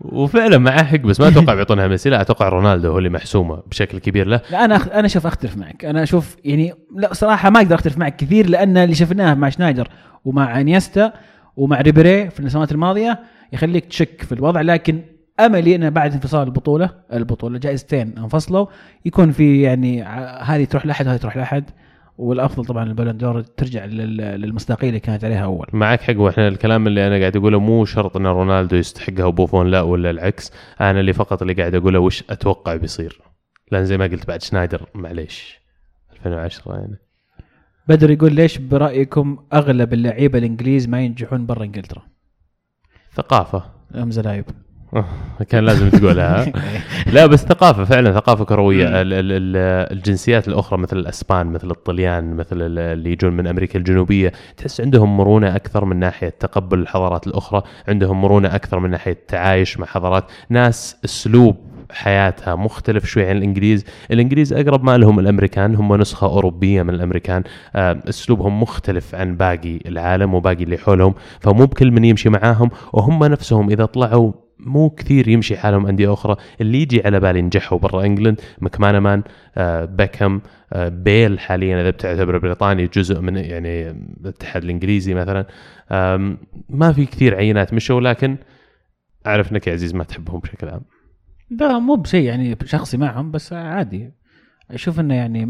وفعلا معاه حق بس ما أتوقع بيعطونها ميسي لا أتوقع رونالدو هو اللي محسومة بشكل كبير له لا أنا. أنا أشوف أختلف معك أنا أشوف يعني لا صراحة ما أقدر أختلف معك كثير لأن اللي شفناه مع شنايدر ومع إنيستا ومع ريبيري في السنوات الماضية يخليك تشك في الوضع لكن أملي إنه بعد انفصال البطولة البطولة جائزتين انفصلوا يكون في يعني هذه تروح لأحد وهذه تروح لأحد والأفضل طبعا ال Ballon d'Or ترجع لل- للمصداقية اللي كانت عليها أول. معك حق وإحنا الكلام اللي أنا قاعد أقوله مو شرط إن رونالدو يستحقها وبوفون لا ولا العكس. أنا اللي فقط اللي قاعد أقوله وش أتوقع بيصير. لأن زي ما قلت بعد شنايدر معليش. 2010 يعني. بدر يقول ليش برأيكم أغلب اللعيبة الإنجليز ما ينجحون برا إنجلترا؟ ثقافة. أم زلايب؟ كان لازم تقولها. لا بس ثقافة فعلا ثقافة كروية. ال- ال- ال- الجنسيات الأخرى مثل الأسبان مثل الطليان مثل ال- اللي يجون من أمريكا الجنوبية تحس عندهم مرونة أكثر من ناحية تقبل الحضارات الأخرى عندهم مرونة أكثر من ناحية التعايش مع حضارات. ناس أسلوب حياتها مختلف شوي عن الإنجليز، الإنجليز أقرب ما لهم الأمريكان هم نسخة أوروبية من الأمريكان، آه، أسلوبهم مختلف عن باقي العالم وباقي اللي حولهم، فمو بكل من يمشي معاهم. وهم نفسهم إذا طلعوا مو كثير يمشي حالهم أندية أخرى. اللي يجي على بالي نجحوا برا إنجلند مكمانمان آه بيكهام آه بيل حاليا إذا بتعتبر بريطاني جزء من يعني الاتحاد الإنجليزي مثلا. ما في كثير عينات مشوا لكن أعرف إنك يا عزيز ما تحبهم بشكل عام. لا مو بشيء يعني شخصي معهم بس عادي. أشوف إنه يعني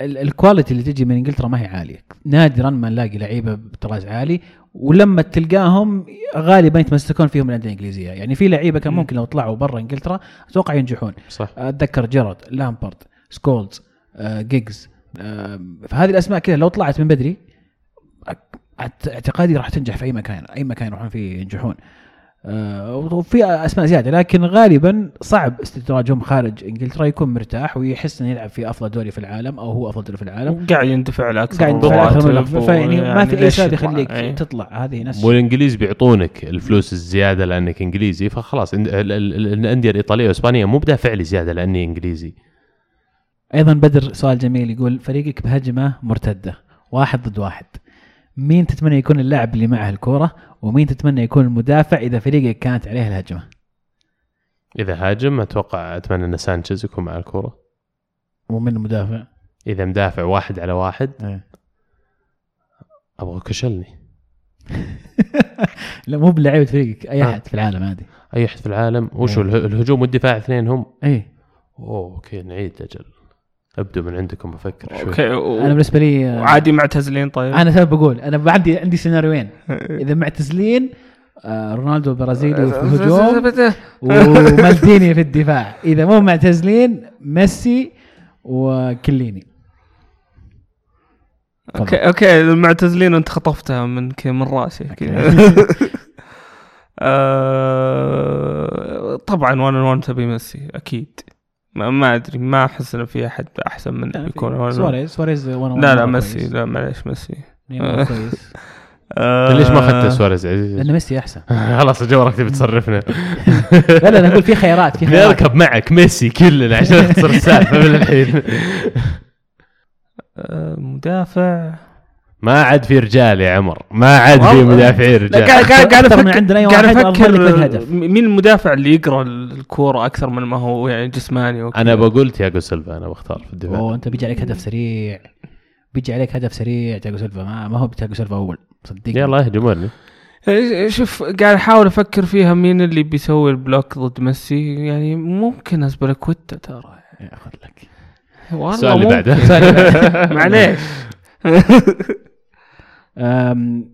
ال- ال quality اللي تجي من إنجلترا ما هي عالية. نادرا ما نلاقي لعيبة بطراز عالي ولما تلقاهم غالبا يتمسكون فيهم الأندية الإنجليزية. يعني في لعيبة كان مم. ممكن لو طلعوا برا إنجلترا أتوقع ينجحون. صح. أتذكر جيرارد لامبارد سكولز آه، جيجز. آه، فهذه الأسماء كذا لو طلعت من بدري اعتقادي راح تنجح في أي مكان أي مكان يروحون فيه ينجحون. آه، وفي أسماء زيادة لكن غالبا صعب استدراجهم خارج إنجلترا يكون مرتاح ويحس إنه يلعب في أفضل دوري في العالم أو هو أفضل دوري في العالم. قاعد يندفع لاكثر قاعد يدفع من أكثر فيعني ما في أي سبب؟ يخليك إيه. تطلع. هذه نفس والانجليز بيعطونك الفلوس الزيادة لأنك إنجليزي فخلاص ال- ال- ال- الأندية الإيطالية وإسبانيا مو بدافع لي زيادة لأني إنجليزي. أيضا بدر سؤال جميل يقول فريقك بهجمة مرتدة واحد ضد واحد. مين تتمنى يكون اللاعب اللي معه الكورة ومين تتمنى يكون المدافع إذا فريقك كانت عليه الهجمة؟ إذا هاجم أتوقع أتمنى إن سانشيز يكون مع الكورة. ومن المدافع؟ إذا مدافع واحد على واحد إيه. أبغى كشلني. لا مو بلعيبه فريقك أي آه. أحد في العالم هذه. أي أحد في العالم. وشو. اله- الهجوم والدفاع اثنين هم اي أوه okay نعيد أجل. ابدوا من عندكم أفكر شوي. okay و- أنا بالنسبة لي آه، وعادي معتزلين طيب. أنا سبب بقول أنا عندي عندي سيناريوين. إذا معتزلين آه، رونالدو البرازيلي في الهجوم ومالديني في الدفاع. إذا مو معتزلين ميسي وكيليني. okay okay المعتزلين أنت خطفتها من ك- من رأسي آه، طبعا وأنا وان تبي ميسي أكيد. ما, ما أدري ما أحس إنه في أحد أحسن منه بيكون وان سواريز. سواريز لا لا ميسي لا معليش ميسي. كويس. آه، ليش ما أخذت سواريز عزيز؟ لأن ميسي أحسن. خلاص جورك تبي تصرفنا. لا لا أنا أقول في خيارات في خيارات. نركب معك ميسي كلنا عشان نخسر السالفه من الحين. آه، مدافع. ما عاد في رجال يا عمر. ما عاد في. مدافعين رجال. قاعد قاعد قاعد أكثر من أفكر عندنا قاعد واحد أفكر. مين المدافع اللي يقرأ الكورة أكثر من ما هو يعني جسماني وكذا. أنا بقول تياجو سيلفا أنا بختار في الدفاع. أوه أنت بيجي عليك هدف سريع. بيجي عليك هدف سريع تياجو سيلفا. ما, ما هو تياجو سيلفا أول. صدقني. يلا اهجموني شوف قاعد أحاول أفكر فيها مين اللي بيسوي ال block ضد ميسي. يعني ممكن أزبليكويتا ترى. ياخذ لك. والله السؤال اللي ممكن. بعده. السؤال اللي بعده. معليش. أم،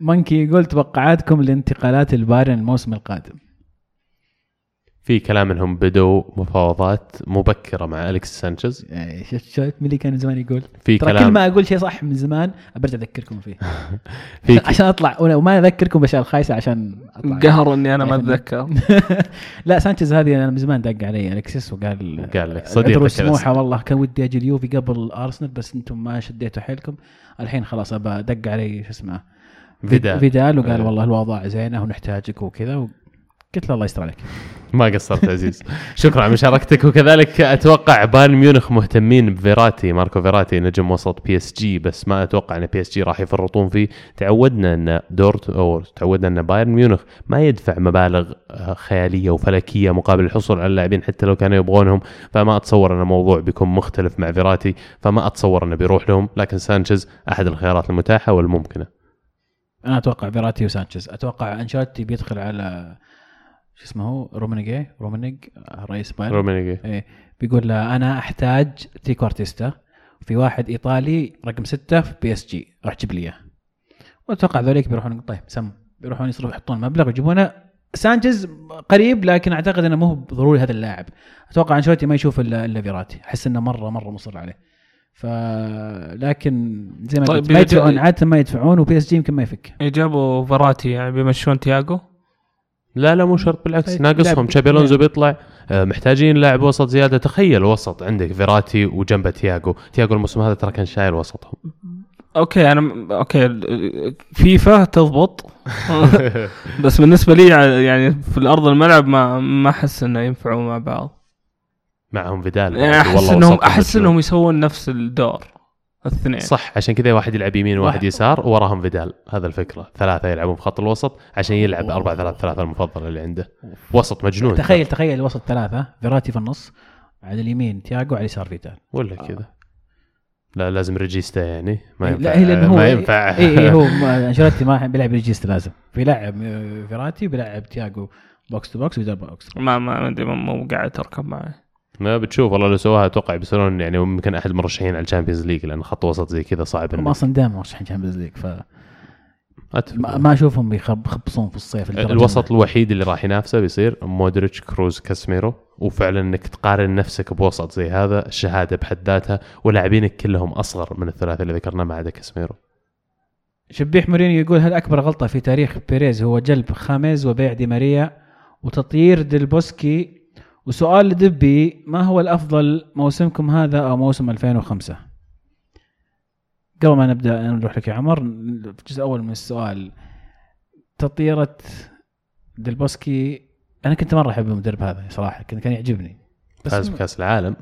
مونكي يقول توقعاتكم لانتقالات البايرن الموسم القادم. في كلام انهم بدوا مفاوضات مبكرة مع أليكس سانشيز. شفت شفت مين اللي كان زمان يقول؟ في ترى كل كلام ما أقول شيء صح من زمان برجع أذكركم فيه. في عشان أطلع وما أذكركم بأشياء الخايسة عشان أطلع. قهر إني أنا ما أتذكر. لا سانشيز هذه أنا من زمان دق علي الكسيس وقال قال لك صديق صديقك سموحه والله كان ودي أجي اليوفي قبل أرسنال بس أنتم ما شديتوا حيلكم. الحين خلاص أبى دق علي شو اسمه فيدال. فيدال وقال. والله الوضع زينه ونحتاجك وكذا قلت له الله يستر عليك. ما قصرت عزيز. شكرا على مشاركتك وكذلك أتوقع بايرن ميونخ مهتمين بفيراتي ماركو فيراتي نجم وسط PSG بس ما أتوقع إن PSG راح يفرطون فيه. تعودنا إن دورت أو تعودنا إن بايرن ميونخ ما يدفع مبالغ آه، خيالية وفلكية مقابل الحصول على اللاعبين حتى لو كانوا يبغونهم. فما أتصور إن الموضوع بيكون مختلف مع فيراتي. فما أتصور إنه بيروح لهم. لكن سانشيز أحد الخيارات المتاحة والممكنة. أنا أتوقع فيراتي وسانشيز. أتوقع أنشيلوتي بيدخل على شو اسمه هو؟ رومانيجي رومانيج؟ آه، رئيس بايرن. رومينيجي إيه. بيقول له أنا أحتاج تيكو regista في واحد إيطالي رقم ستة في PSG. راح تجيب لي إياه. وأتوقع ذوليك بيروحون. طيب سم. بيروحون يصرفوا يحطون مبلغ ويجيبونه. سانشيز قريب لكن أعتقد إنه مو ضروري هذا اللاعب. أتوقع أنشيلوتي ما يشوف الا إلا فيراتي. أحس إنه مره مرة مصر عليه. ف لكن زي ما طيب قلت ما يدفعون عاده ما يدفعون و PSG يمكن ما يفك. جابوا فيراتي يعني بيمشون تياجو لا لا مو شرط بالعكس طيب، ناقصهم. تشابي ألونزو بيطلع آه، محتاجين لاعب وسط زيادة. تخيل وسط عندك فيراتي وجنبه تياجو تياجو الموسم هذا ترى كان شايل وسطهم. okay أنا okay فيفا تضبط. بس بالنسبة لي يعني في الأرض الملعب ما ما أحس إنه ينفعوا مع بعض. معهم فيدال. يعني أحس إنهم أحس. إنهم يسوون نفس الدور. الاثنين صح عشان كذا واحد يلعب يمين وواحد واحد. يسار ووراهم فيدال. هذا الفكرة. ثلاثة يلعبون في خط الوسط عشان يلعب 4 3 3 المفضل اللي عنده. وسط مجنون تخيل تخيل الوسط ثلاثة فيراتي في النص على اليمين تياجو على اليسار فيدال ولا كذا. لا لازم regista يعني. ما ينفع لا هي لأنه هو ما ينفع. اي اي هو ما- أنشيلوتي ما بيلعب regista لازم. بيلعب آه، فيراتي بيلعب تياجو box to box وفيدال box ما ما ما أدري ما- مو قاعد تركب معي ما بتشوف والله لو سواها أتوقع بيصيرون يعني يمكن أحد المرشحين على ال Champions League لأن خط وسط زي كذا صعب هم أصلا دائما مرشحين Champions League فما أتفق. ما أشوفهم بيخب- يخبصون في الصيف الدرجة الوسط الوحيد اللي راح ينافسه بيصير مودريتش كروز كاسميرو وفعلا إنك تقارن نفسك بوسط زي هذا الشهادة بحد ذاتها ولاعبينك كلهم أصغر من الثلاثة اللي ذكرناه ما عدا كاسميرو شبيح مورينيو يقول هل أكبر غلطة في تاريخ بيريز هو جلب خاميس وبيع دي ماريا وتطيير ديلبوسكي وسؤال لدبي ما هو الأفضل موسمكم هذا أو موسم 2005 قبل ما نبدأ نروح لك يا عمر الجزء الأول من السؤال تطييره ديلبوسكي أنا كنت مرة أحب المدرب هذا صراحة كان كان يعجبني. فاز بكأس العالم.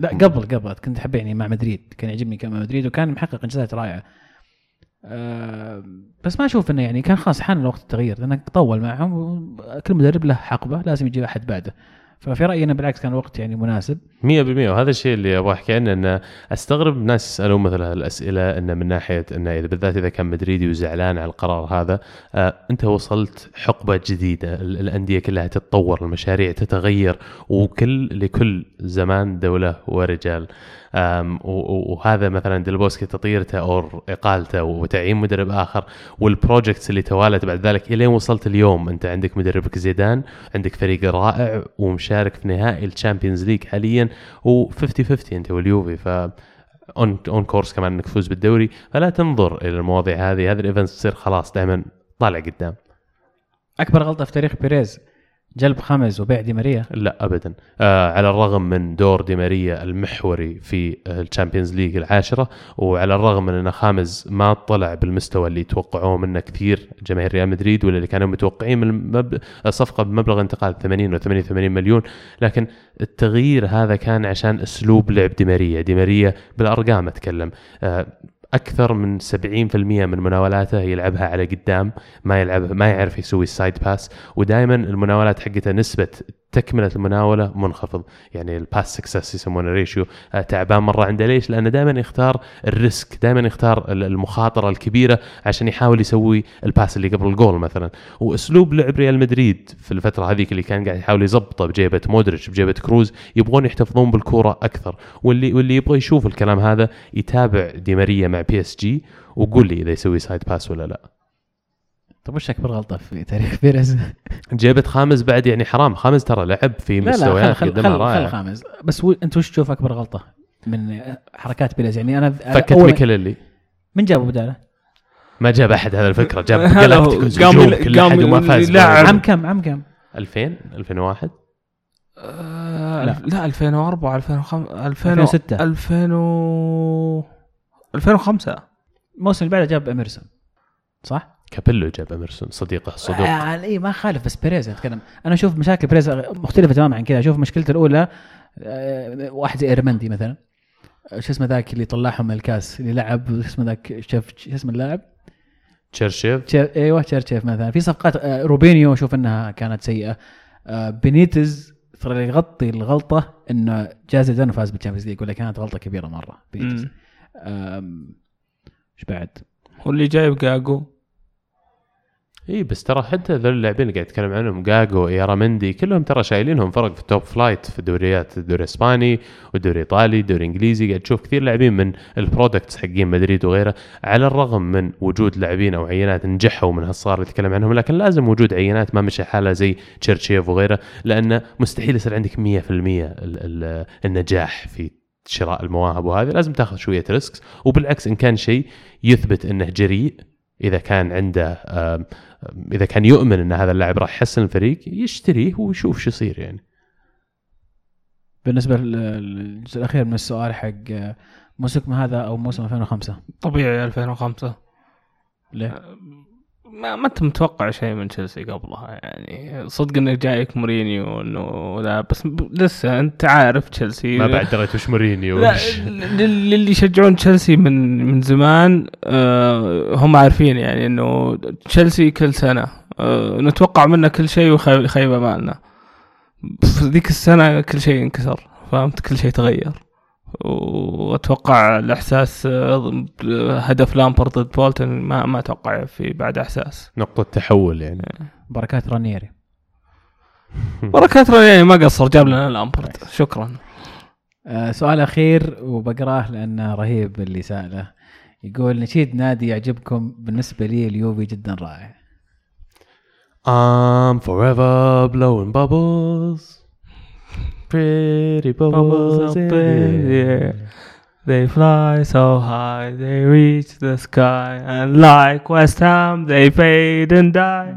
لا قبل قبل كنت احبه يعني مع مدريد كان يعجبني كان مع مدريد وكان محقق انجازات رائعة. أه بس ما أشوف إنه يعني كان خلاص حان وقت التغيير لأنه طول معهم كل مدرب له حقبة لازم يجيب أحد بعده. ففي رايي انه بالعكس كان وقت يعني مناسب. 100% وهذا الشيء اللي أبغى احكي عنه انه أستغرب ناس يسألون مثل هالأسئلة انه من ناحية انه إذا بالذات إذا كان مدريدي وزعلان على القرار هذا آه أنت وصلت حقبة جديدة ال- الأندية كلها تتطور المشاريع تتغير وكل لكل زمان دولة ورجال. وهذا مثلا ديلبوسكي تطيرته أو إقالته وتعيين مدرب آخر وال projects اللي توالت بعد ذلك إلين وصلت اليوم. أنت عندك مدربك زيدان عندك فريق رائع ومشارك في نهائي ال Champions League حاليا. و 50 50 أنت واليوفي ف on on course كمان إنك تفوز بالدوري فلا تنظر إلى المواضيع هذه هذه ال events تصير خلاص دائما طالع قدام. أكبر غلطة في تاريخ بيريز جلب خامز وبيع دي ماريا؟ لا ابدا. آه على الرغم من دور دي ماريا المحوري في ال Champions League العاشرة وعلى الرغم من أن خامز ما طلع بالمستوى اللي توقعوه منه كثير جماهير ريال مدريد ولا اللي كانوا متوقعين من المب... الصفقه بمبلغ انتقال 80 و 88 مليون. لكن التغيير هذا كان عشان أسلوب لعب دي ماريا. دي ماريا بالأرقام أتكلم. آه أكثر من 70% من مناولاته يلعبها على قدام ما يلعب ما يعرف يسوي ال side pass ودائما المناولات حقته نسبة تكملة المناولة منخفض. يعني ال pass success يسمونه ratio آه، تعبان مرة عنده. ليش؟ لأنه دائما يختار ال risk دائما يختار ال- المخاطرة الكبيرة عشان يحاول يسوي ال pass اللي قبل الجول مثلا. وأسلوب لعب ريال مدريد في الفترة هذيك اللي كان قاعد يحاول يظبطه بجيبة مودريتش بجيبة كروز يبغون يحتفظون بالكورة أكثر. واللي واللي يبغى يشوف الكلام هذا يتابع دي ماريا مع بي اس جي وقول لي إذا يسوي side pass ولا لا. طيب وش أكبر غلطة في تاريخ بيريز؟ جيبه خاميس بعد يعني حرام خاميس ترى لعب في مستويات قدمها خل, خل رائعه خاميس بس و... أنت وش تشوف أكبر غلطة من حركات بيريز يعني أنا فكة أول- ماكيليلي من جابه بداله؟ ما جاب أحد هذا الفكرة جاب. جلاكتيكوس قام قام أحد وما فاز. عام كم عام كم؟ 2000 2001 آه، لا. لا 2004 2005 2006. 2000 و 2005 الموسم اللي بعده جاب إميرسون صح؟ كابيلو جاب أميرسون صديقه الصدوق آه اي ما خالف بس بيريز أتكلم. أنا أشوف مشاكل بيريز مختلفة تماما عن كذا. أشوف مشكلته الأولى آه، واحد زي إيرامندي مثلا. شو اسمه ذاك اللي طلعهم من الكاس اللي لعب شو اسمه ذاك شيف شو اسمه اللاعب؟ تشيرشيف. تشير إيوه تشيرشيف مثلا. في صفقات آه، روبينيو أشوف إنها كانت سيئة. بنيتز ترى يغطي الغلطة إنه جاب زيدان وفاز بال Champions League ولا كانت غلطة كبيرة مرة. بنيتز. آم، إيش بعد؟ واللي جايب جاجو إي بس ترى حتى ذول اللاعبين اللي قاعد اتكلم عنهم جاجو إيرامندي كلهم ترى شايلينهم فرق في ال top flight في الدوريات الدوري الإسباني والدوري الإيطالي الدوري الإنجليزي. قاعد تشوف كثير لاعبين من ال products حقين مدريد وغيره على الرغم من وجود لاعبين أو عينات نجحوا من هالصار اللي تكلم عنهم لكن لازم وجود عينات ما مشى حالها زي تشيرشيف وغيره لأنه مستحيل يصير عندك 100% ال- ال- النجاح في شراء المواهب وهذه. لازم تاخذ شوية risks وبالعكس إن كان شيء يثبت إنه جريء إذا كان عنده إذا كان يؤمن إن هذا اللاعب راح يحسن الفريق يشتريه ويشوف شو يصير يعني. بالنسبة لل- للجزء الأخير من السؤال حق آه، موسم هذا أو موسم 2005 طبيعي 2005 ليه؟ ما ما أنت متوقع شيء من تشيلسي قبلها يعني صدق انه جايك مورينيو إنه لا بس لسه أنت عارف تشيلسي. ما بعد دريت وش مورينيو. لا للي يشجعون تشيلسي من من زمان آه هم عارفين يعني إنه تشيلسي كل سنة آه نتوقع منه كل شيء ويخيب أمالنا. في ذيك السنة كل شيء انكسر فهمت؟ كل شيء تغير. واتوقع الإحساس هدف لامبرد ضد بولتون ما ما أتوقع في بعد إحساس. نقطة تحول يعني. بركات رانييري. بركات يعني ما قصر جاب لنا لامبرد شكرا. آه سؤال أخير وبقراه لأنه رهيب اللي سأله. يقول نشيد نادي يعجبكم بالنسبة لي اليوفي جدا رائع. I'm forever blowing bubbles. Pretty bubbles in the air. They fly so high, they reach the sky, and like West Ham, they fade and die.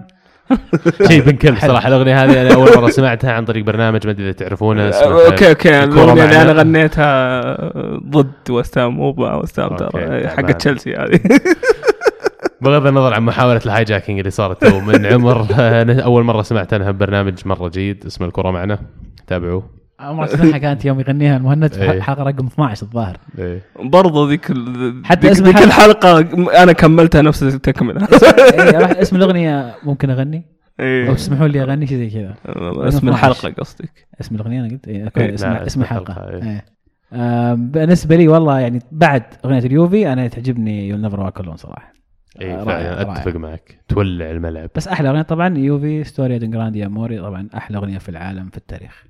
شيء بنكل صراحة الأغنية هذه أنا أول مرة سمعتها عن طريق برنامج ما أدري إذا تعرفونه اسمه okay okay الكرة الأغنية اللي. أنا غنيتها ضد وست هام مو مع وست هام okay، ترى تمام. حق تشيلسي هذه بغض النظر عن محاولة ال hijacking اللي صارت تو من عمر أنا أول مرة سمعت عنها ببرنامج مرة جيد اسمه الكره معنا تابعوه أول مرة اسمعها كانت يوم يغنيها المهند في إيه. حلقه رقم 12 الظاهر إيه. برضو ذيك حتى ذيك, اسم ذيك الحلقة- الحلقة أنا كملتها نفس التكمله إيه، اسم الأغنية ممكن أغني أو إيه. تسمحوا لي أغني شيء زي كذا اسم 12. الحلقة قصدك اسم الأغنية أنا قلت إيه، إيه، اسم اسم الحلقة الحلقة، إيه. بالنسبة لي والله يعني بعد أغنية اليوفي أنا تعجبني you never walk alone صراحة اي رائع، فعلا رائع. أتفق معك تولع الملعب بس أحلى أغنية طبعا يوفي storia di un grande amore طبعا أحلى أغنية في العالم في التاريخ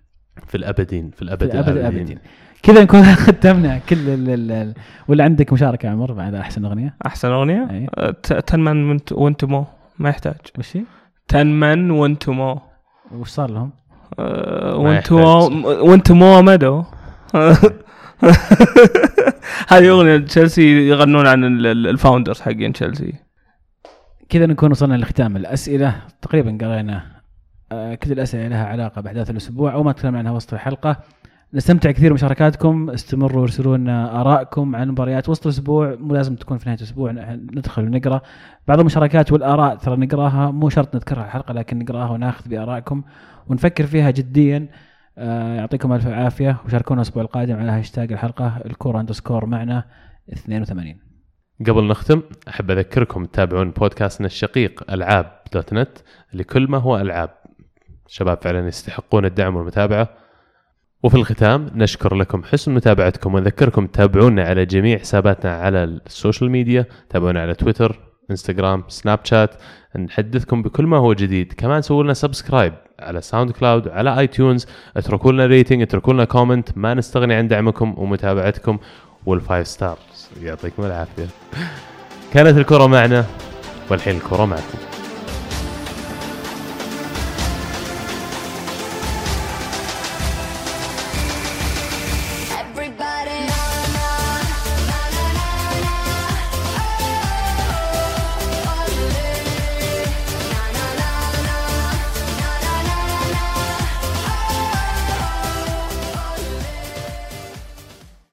في الأبدين في في الأبد الابد الأبدين. الأبدين. كذا نكون ختمنا كل ال ال ال ولا عندك مشاركة يا عمر بعد أحسن أغنية. أحسن أغنية؟ أي. أه، تنمن وانت وانت مو ما يحتاج. وش هي؟ تنمن وانت مو. وش صار لهم؟ أه، ما وانت يحتاج. مو وانت مو مدو. هذه أغنية تشيلسي يغنون عن ال- ال- الفاوندرز حقين تشيلسي. كذا نكون وصلنا لختام الأسئلة. تقريبا قرينا كل الأسئلة لها علاقة بأحداث الأسبوع أو ما تكلمنا عنها وسط الحلقة. نستمتع كثير بمشاركاتكم. استمروا ارسلوا لنا ارائكم عن المباريات وسط الأسبوع. مو لازم تكون في نهاية الأسبوع ندخل ونقرأ. بعض المشاركات والآراء ترى نقرأها. مو شرط نذكرها الحلقة لكن نقرأها وناخذ بآرائكم ونفكر فيها جديا. آه، يعطيكم ألف عافية وشاركونا الأسبوع القادم على هاشتاج الحلقة الكورة underscore معنا 82 قبل نختم أحب أذكركم تتابعون بودكاستنا الشقيق ألعاب dot net لكل ما هو ألعاب. شباب فعلا يستحقون الدعم والمتابعة. وفي الختام نشكر لكم حسن متابعتكم ونذكركم تتابعونا على جميع حساباتنا على ال social media. تابعونا على تويتر إنستغرام سناب شات. نحدثكم بكل ما هو جديد. كمان سووا لنا subscribe على SoundCloud على iTunes اتركوا لنا rating اتركوا لنا comment. ما نستغني عن دعمكم ومتابعتكم. وال five stars. يعطيكم العافية. كانت الكرة معنا والحين الكرة معكم.